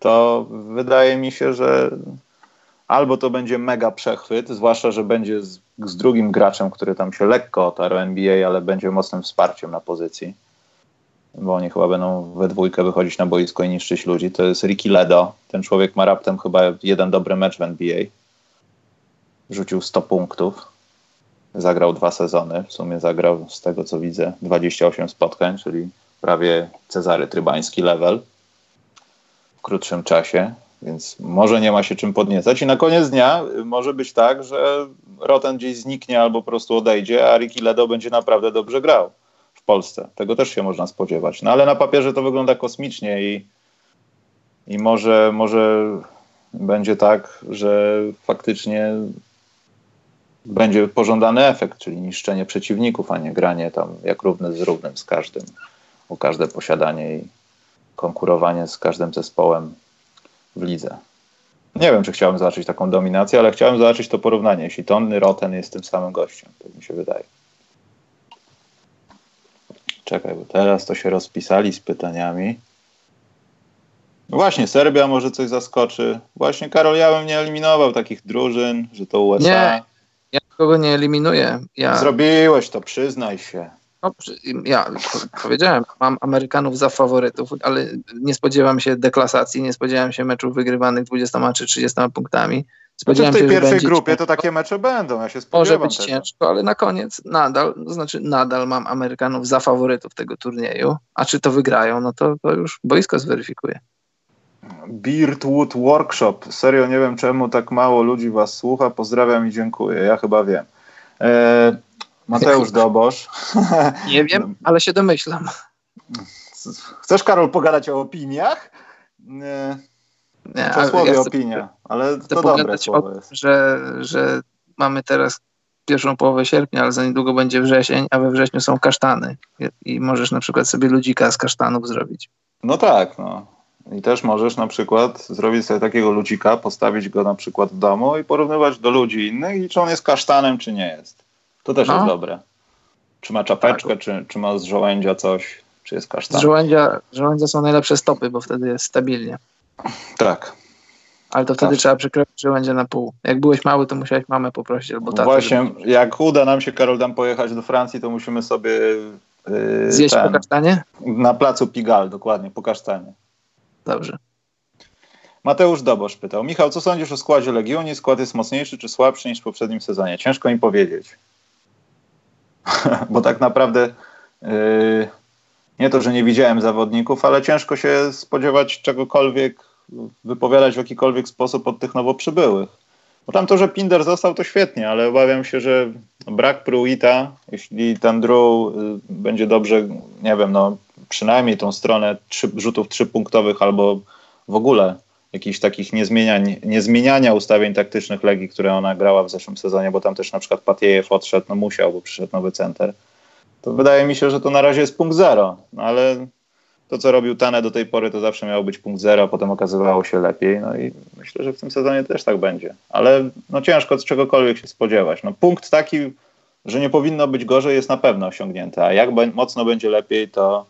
To wydaje mi się, że albo to będzie mega przechwyt, zwłaszcza, że będzie z, z drugim graczem, który tam się lekko otarł NBA, ale będzie mocnym wsparciem na pozycji bo oni chyba będą we dwójkę wychodzić na boisko i niszczyć ludzi, to jest Ricky Ledo. Ten człowiek ma raptem chyba jeden dobry mecz w NBA. Rzucił 100 punktów. Zagrał dwa sezony. W sumie zagrał, z tego co widzę, 28 spotkań, czyli prawie Cezary Trybański level w krótszym czasie, więc może nie ma się czym podniecać. I na koniec dnia może być tak, że Roten gdzieś zniknie albo po prostu odejdzie, a Ricky Ledo będzie naprawdę dobrze grał w Polsce. Tego też się można spodziewać. No ale na papierze to wygląda kosmicznie i, i może, może będzie tak, że faktycznie będzie pożądany efekt, czyli niszczenie przeciwników, a nie granie tam jak równy z równym z każdym, o każde posiadanie i konkurowanie z każdym zespołem w lidze. Nie wiem, czy chciałem zobaczyć taką dominację, ale chciałem zobaczyć to porównanie. Jeśli Tony Roten jest tym samym gościem, tak mi się wydaje. Czekaj, bo teraz to się rozpisali z pytaniami. No właśnie, Serbia może coś zaskoczy. Właśnie, Karol, ja bym nie eliminował takich drużyn, że to USA. Nie, ja nikogo nie eliminuję. Ja... Zrobiłeś to, przyznaj się. No, ja powiedziałem, mam Amerykanów za faworytów, ale nie spodziewam się deklasacji, nie spodziewam się meczów wygrywanych 20 czy 30 punktami. Spodziewałem znaczy w tej się, pierwszej grupie ciężko. to takie mecze będą, ja się spodziewam Może być tego. ciężko, ale na koniec nadal, to znaczy nadal mam Amerykanów za faworytów tego turnieju, a czy to wygrają, no to, to już boisko zweryfikuje. Beardwood Workshop. Serio nie wiem czemu tak mało ludzi was słucha. Pozdrawiam i dziękuję. Ja chyba wiem. E, Mateusz Dobosz. Nie wiem, ale się domyślam. Chcesz, Karol, pogadać o opiniach? Nie. Nie, ja opinia, ale to dobre słowo jest. Że, że mamy teraz pierwszą połowę sierpnia, ale za niedługo będzie wrzesień, a we wrześniu są kasztany i możesz na przykład sobie ludzika z kasztanów zrobić. No tak, no. I też możesz na przykład zrobić sobie takiego ludzika, postawić go na przykład w domu i porównywać do ludzi innych i czy on jest kasztanem, czy nie jest. To też no. jest dobre. Czy ma czapeczkę, tak. czy, czy ma z żołędzia coś, czy jest kasztan. Z żołędzia, żołędzia są najlepsze stopy, bo wtedy jest stabilnie. Tak. Ale to wtedy tak. trzeba przekroczyć żołędzie na pół. Jak byłeś mały, to musiałeś mamę poprosić albo tatę. Właśnie, żeby... jak uda nam się, Karol, tam pojechać do Francji, to musimy sobie... Yy, Zjeść ten, po kasztanie? Na placu Pigal, dokładnie, po kasztanie. Dobrze. Mateusz Dobosz pytał. Michał, co sądzisz o składzie Legionii? Skład jest mocniejszy czy słabszy niż w poprzednim sezonie? Ciężko mi powiedzieć. Bo tak naprawdę yy, nie to, że nie widziałem zawodników, ale ciężko się spodziewać czegokolwiek, wypowiadać w jakikolwiek sposób od tych nowo przybyłych. Bo tam to, że Pinder został, to świetnie, ale obawiam się, że brak Pruita, jeśli ten Drew y, będzie dobrze, nie wiem, no przynajmniej tą stronę trzy, rzutów trzypunktowych albo w ogóle jakichś takich niezmieniań, niezmieniania ustawień taktycznych Legii, które ona grała w zeszłym sezonie, bo tam też na przykład Patiejew odszedł, no musiał, bo przyszedł nowy center. To wydaje mi się, że to na razie jest punkt zero, no ale to, co robił Tane do tej pory, to zawsze miało być punkt zero, a potem okazywało się lepiej. No i myślę, że w tym sezonie też tak będzie. Ale no ciężko z czegokolwiek się spodziewać. No punkt taki, że nie powinno być gorzej, jest na pewno osiągnięty. A jak mocno będzie lepiej, to,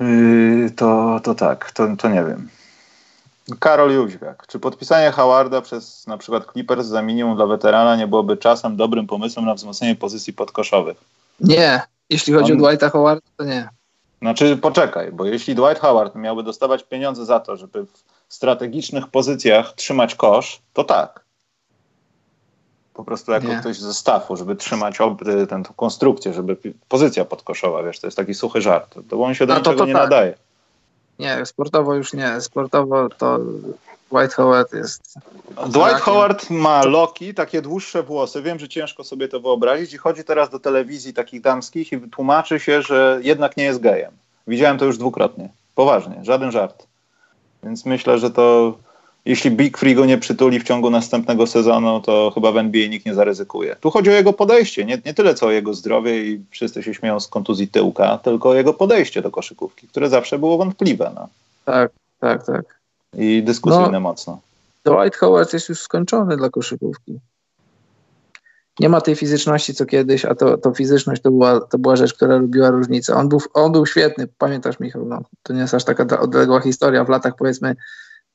yy, to, to tak, to, to nie wiem. Karol Jóźwiak. Czy podpisanie Howarda przez na przykład Clippers za minimum dla weterana nie byłoby czasem dobrym pomysłem na wzmocnienie pozycji podkoszowych? Nie. Jeśli chodzi On... o Dwighta Howarda, to nie. Znaczy, poczekaj, bo jeśli Dwight Howard miałby dostawać pieniądze za to, żeby w strategicznych pozycjach trzymać kosz, to tak. Po prostu jako nie. ktoś ze stafu, żeby trzymać tę konstrukcję, żeby pozycja podkoszowa, wiesz, to jest taki suchy żart. To, to on się do no, niczego to, to nie tak. nadaje. Nie, sportowo już nie. Sportowo to Dwight Howard jest. Dwight Howard ma loki, takie dłuższe włosy. Wiem, że ciężko sobie to wyobrazić. I chodzi teraz do telewizji takich damskich i tłumaczy się, że jednak nie jest gejem. Widziałem to już dwukrotnie. Poważnie, żaden żart. Więc myślę, że to jeśli Big Free go nie przytuli w ciągu następnego sezonu, to chyba w NBA nikt nie zaryzykuje. Tu chodzi o jego podejście, nie, nie tyle co o jego zdrowie i wszyscy się śmieją z kontuzji tyłka, tylko o jego podejście do koszykówki, które zawsze było wątpliwe. No. Tak, tak, tak i dyskusyjne no, mocno. Dwight Howard jest już skończony dla koszykówki. Nie ma tej fizyczności co kiedyś, a to, to fizyczność to była, to była rzecz, która lubiła różnicę. On był, on był świetny, pamiętasz Michał, no, to nie jest aż taka odległa historia. W latach powiedzmy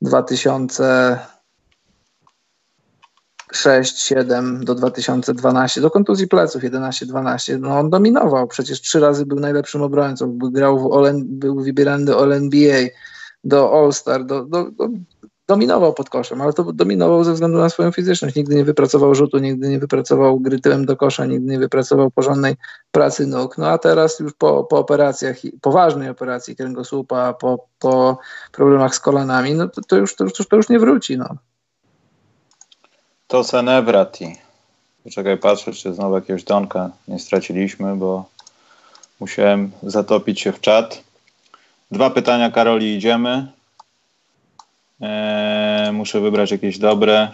2006, 7 do 2012, do kontuzji pleców 11, 12. No on dominował, przecież trzy razy był najlepszym obrońcą, grał w All, był wybierany do All-NBA, do All-Star, do, do, do, dominował pod koszem, ale to dominował ze względu na swoją fizyczność. Nigdy nie wypracował rzutu, nigdy nie wypracował gry tyłem do kosza, nigdy nie wypracował porządnej pracy nóg. No a teraz już po, po operacjach, poważnej operacji kręgosłupa, po, po problemach z kolanami, no to, to, już, to, to już nie wróci. No. To Senevrati. Poczekaj, patrzę, czy znowu jakiegoś donka nie straciliśmy, bo musiałem zatopić się w czat. Dwa pytania, Karoli, idziemy. Eee, muszę wybrać jakieś dobre.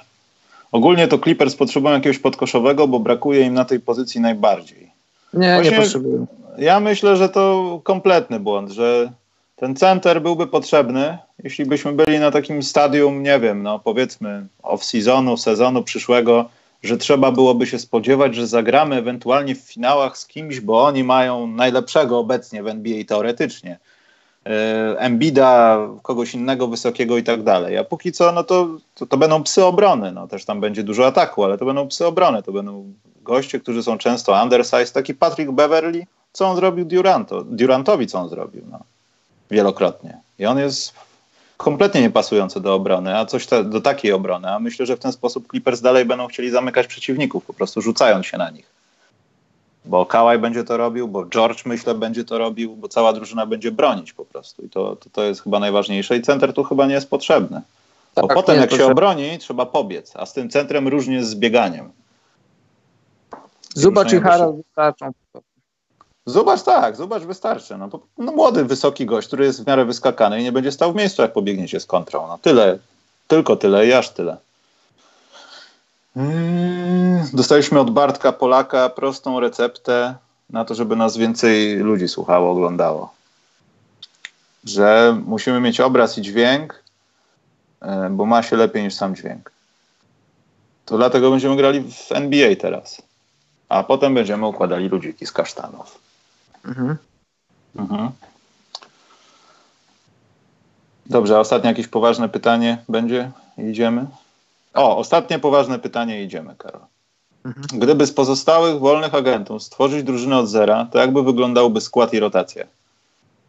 Ogólnie to Clippers potrzebują jakiegoś podkoszowego, bo brakuje im na tej pozycji najbardziej. Nie, Właśnie nie potrzebują. Ja myślę, że to kompletny błąd, że ten center byłby potrzebny, jeśli byśmy byli na takim stadium, nie wiem, no powiedzmy off-seasonu, sezonu przyszłego, że trzeba byłoby się spodziewać, że zagramy ewentualnie w finałach z kimś, bo oni mają najlepszego obecnie w NBA teoretycznie. E, Embida, kogoś innego wysokiego i tak dalej. A póki co, no to, to, to, będą psy obrony. No, też tam będzie dużo ataku, ale to będą psy obrony. To będą goście, którzy są często undersized. Taki Patrick Beverly, co on zrobił Duranto, Durantowi, co on zrobił no, wielokrotnie. I on jest kompletnie niepasujący do obrony, a coś te, do takiej obrony. A myślę, że w ten sposób Clippers dalej będą chcieli zamykać przeciwników, po prostu rzucając się na nich bo Kałaj będzie to robił, bo George myślę będzie to robił, bo cała drużyna będzie bronić po prostu i to, to, to jest chyba najważniejsze i center tu chyba nie jest potrzebny. Bo tak, potem nie, jak się obroni, trzeba pobiec, a z tym centrem różnie z bieganiem. Zuba czy Harold wystarczą. Zobacz tak, zobacz, wystarczy. No, no, młody, wysoki gość, który jest w miarę wyskakany i nie będzie stał w miejscu, jak pobiegniecie z kontrą. No tyle, tylko tyle i aż tyle. Hmm, dostaliśmy od Bartka Polaka prostą receptę na to, żeby nas więcej ludzi słuchało, oglądało. Że musimy mieć obraz i dźwięk, e, bo ma się lepiej niż sam dźwięk. To dlatego będziemy grali w NBA teraz. A potem będziemy układali ludziki z kasztanów. Mhm. Mhm. Dobrze, a ostatnie jakieś poważne pytanie będzie? Idziemy? O, ostatnie poważne pytanie idziemy, Karol. Mhm. Gdyby z pozostałych wolnych agentów stworzyć drużynę od zera, to jakby wyglądałby skład i rotacja?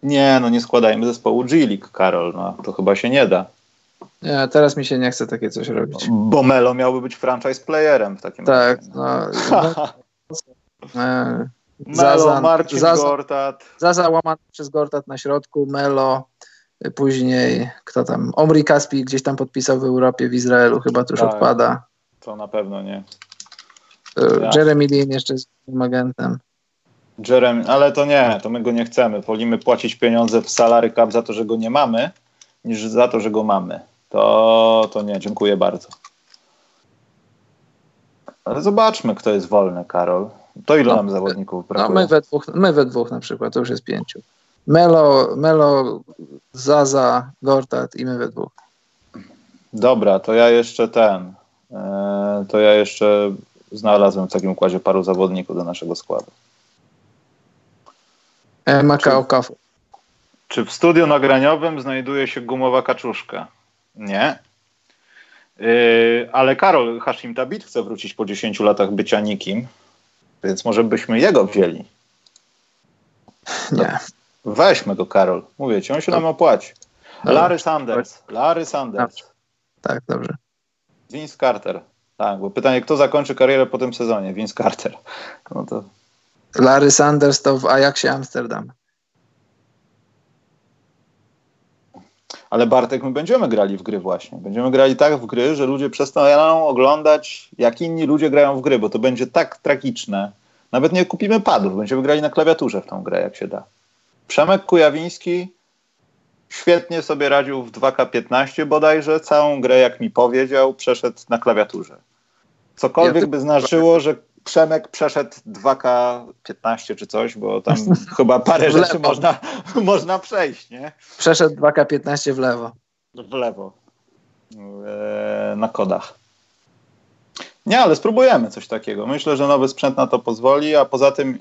Nie, no nie składajmy zespołu G-League, Karol, no to chyba się nie da. Nie, teraz mi się nie chce takie coś robić. Bo Melo miałby być franchise playerem w takim tak, razie. Tak, no. no Melo, Zaza, Marcin Zaza, Gortat. Zaza łamany przez Gortat na środku, Melo, później kto tam, Omri Kaspi gdzieś tam podpisał w Europie, w Izraelu, chyba tu już tak, odpada. To na pewno nie. Ja. Jeremy Lin jeszcze z agentem. Jeremy, ale to nie, to my go nie chcemy. Wolimy płacić pieniądze w salary cap za to, że go nie mamy, niż za to, że go mamy. To, to nie, dziękuję bardzo. Ale zobaczmy, kto jest wolny, Karol. To ile no, nam zawodników brakuje? No my we, dwóch, my we dwóch na przykład, to już jest pięciu. Melo, Melo, Zaza, Gortat i my we dwóch. Dobra, to ja jeszcze ten. E, to ja jeszcze znalazłem w takim układzie paru zawodników do naszego składu. E, Makao Kafu. Czy w studiu nagraniowym znajduje się gumowa kaczuszka? Nie. Yy, ale Karol Hashim Tabit chce wrócić po 10 latach bycia nikim, więc może byśmy jego wzięli. Nie. Weźmy go, Karol. Mówię ci, on się nam opłaci. Larry Sanders. Larry Sanders. Tak, dobrze. Vince Carter. Tak, bo pytanie, kto zakończy karierę po tym sezonie? Vince Carter. No to... Larry Sanders to w Ajaxie Amsterdam. Ale Bartek, my będziemy grali w gry właśnie. Będziemy grali tak w gry, że ludzie przestaną oglądać, jak inni ludzie grają w gry, bo to będzie tak tragiczne. Nawet nie kupimy padów, będziemy grali na klawiaturze w tą grę, jak się da. Przemek Kujawiński świetnie sobie radził w 2K15 bodajże, całą grę, jak mi powiedział, przeszedł na klawiaturze. Cokolwiek by znaczyło, że Przemek przeszedł 2K15 czy coś, bo tam chyba parę rzeczy można, można przejść, nie? Przeszedł 2K15 w lewo. W lewo. Eee, na kodach. Nie, ale spróbujemy coś takiego. Myślę, że nowy sprzęt na to pozwoli, a poza tym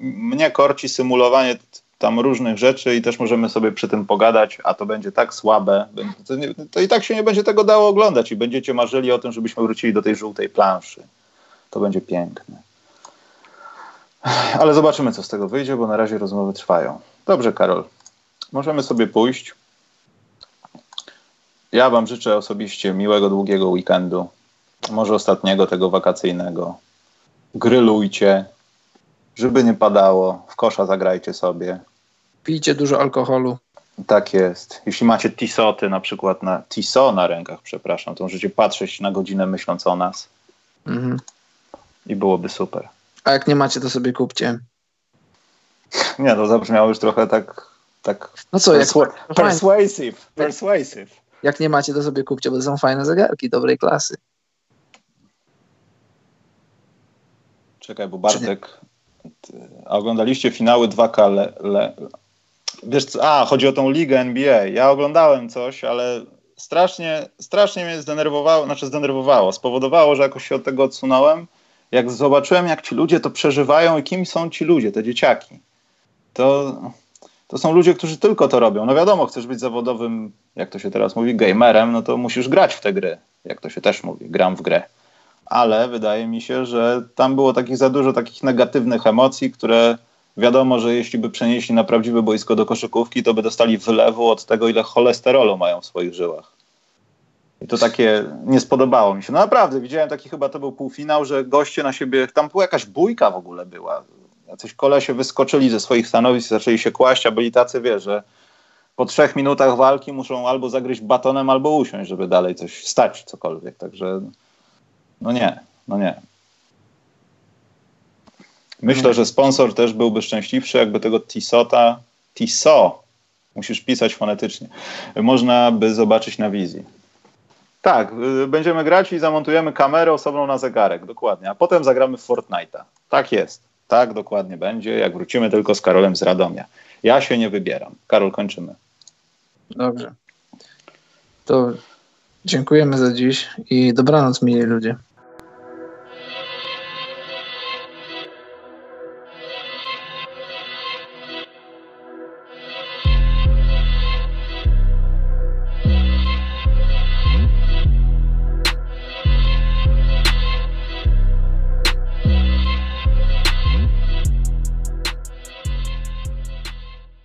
mnie korci symulowanie tam różnych rzeczy i też możemy sobie przy tym pogadać, a to będzie tak słabe, to, nie, to, i tak się nie będzie tego dało oglądać i będziecie marzyli o tym, żebyśmy wrócili do tej żółtej planszy. To będzie piękne. Ale zobaczymy, co z tego wyjdzie, bo na razie rozmowy trwają. Dobrze, Karol. Możemy sobie pójść. Ja Wam życzę osobiście miłego, długiego weekendu. Może ostatniego tego wakacyjnego. Grylujcie, żeby nie padało. W kosza zagrajcie sobie. Pijcie dużo alkoholu. Tak jest. Jeśli macie tisoty na przykład na tiso na rękach, przepraszam, to możecie patrzeć na godzinę myśląc o nas. Mhm. I byłoby super. A jak nie macie, to sobie kupcie. Nie, to zabrzmiało już trochę tak. tak no co, persua jak, persuasive, persuasive. Jak nie macie, to sobie kupcie, bo to są fajne zegarki dobrej klasy. Czekaj, bo Bartek. A oglądaliście finały 2K le, le, Wiesz co, a, chodzi o tą ligę NBA. Ja oglądałem coś, ale strasznie, strasznie mnie zdenerwowało, znaczy zdenerwowało, spowodowało, że jakoś się od tego odsunąłem. Jak zobaczyłem, jak ci ludzie to przeżywają i kim są ci ludzie, te dzieciaki. To, to są ludzie, którzy tylko to robią. No wiadomo, chcesz być zawodowym, jak to się teraz mówi, gamerem, no to musisz grać w te gry, jak to się też mówi, gram w grę. Ale wydaje mi się, że tam było takich za dużo takich negatywnych emocji, które wiadomo, że jeśli by przenieśli na prawdziwe boisko do koszykówki, to by dostali wylewu od tego, ile cholesterolu mają w swoich żyłach. I to takie nie spodobało mi się. No naprawdę, widziałem taki chyba to był półfinał, że goście na siebie, tam była jakaś bójka w ogóle była. Jacyś kolesie wyskoczyli ze swoich stanowisk zaczęli się kłaść, a byli tacy, wie, że po trzech minutach walki muszą albo zagryźć batonem, albo usiąść, żeby dalej coś stać, cokolwiek. Także no nie, no nie. Myślę, że sponsor też byłby szczęśliwszy, jakby tego Tisota, Tiso, musisz pisać fonetycznie, można by zobaczyć na wizji. Tak, y, będziemy grać i zamontujemy kamerę osobną na zegarek, dokładnie, a potem zagramy w Fortnite'a. Tak jest, tak dokładnie będzie, jak wrócimy tylko z Karolem z Radomia. Ja się nie wybieram. Karol, kończymy. Dobrze. To dziękujemy za dziś i dobranoc, mili ludzie.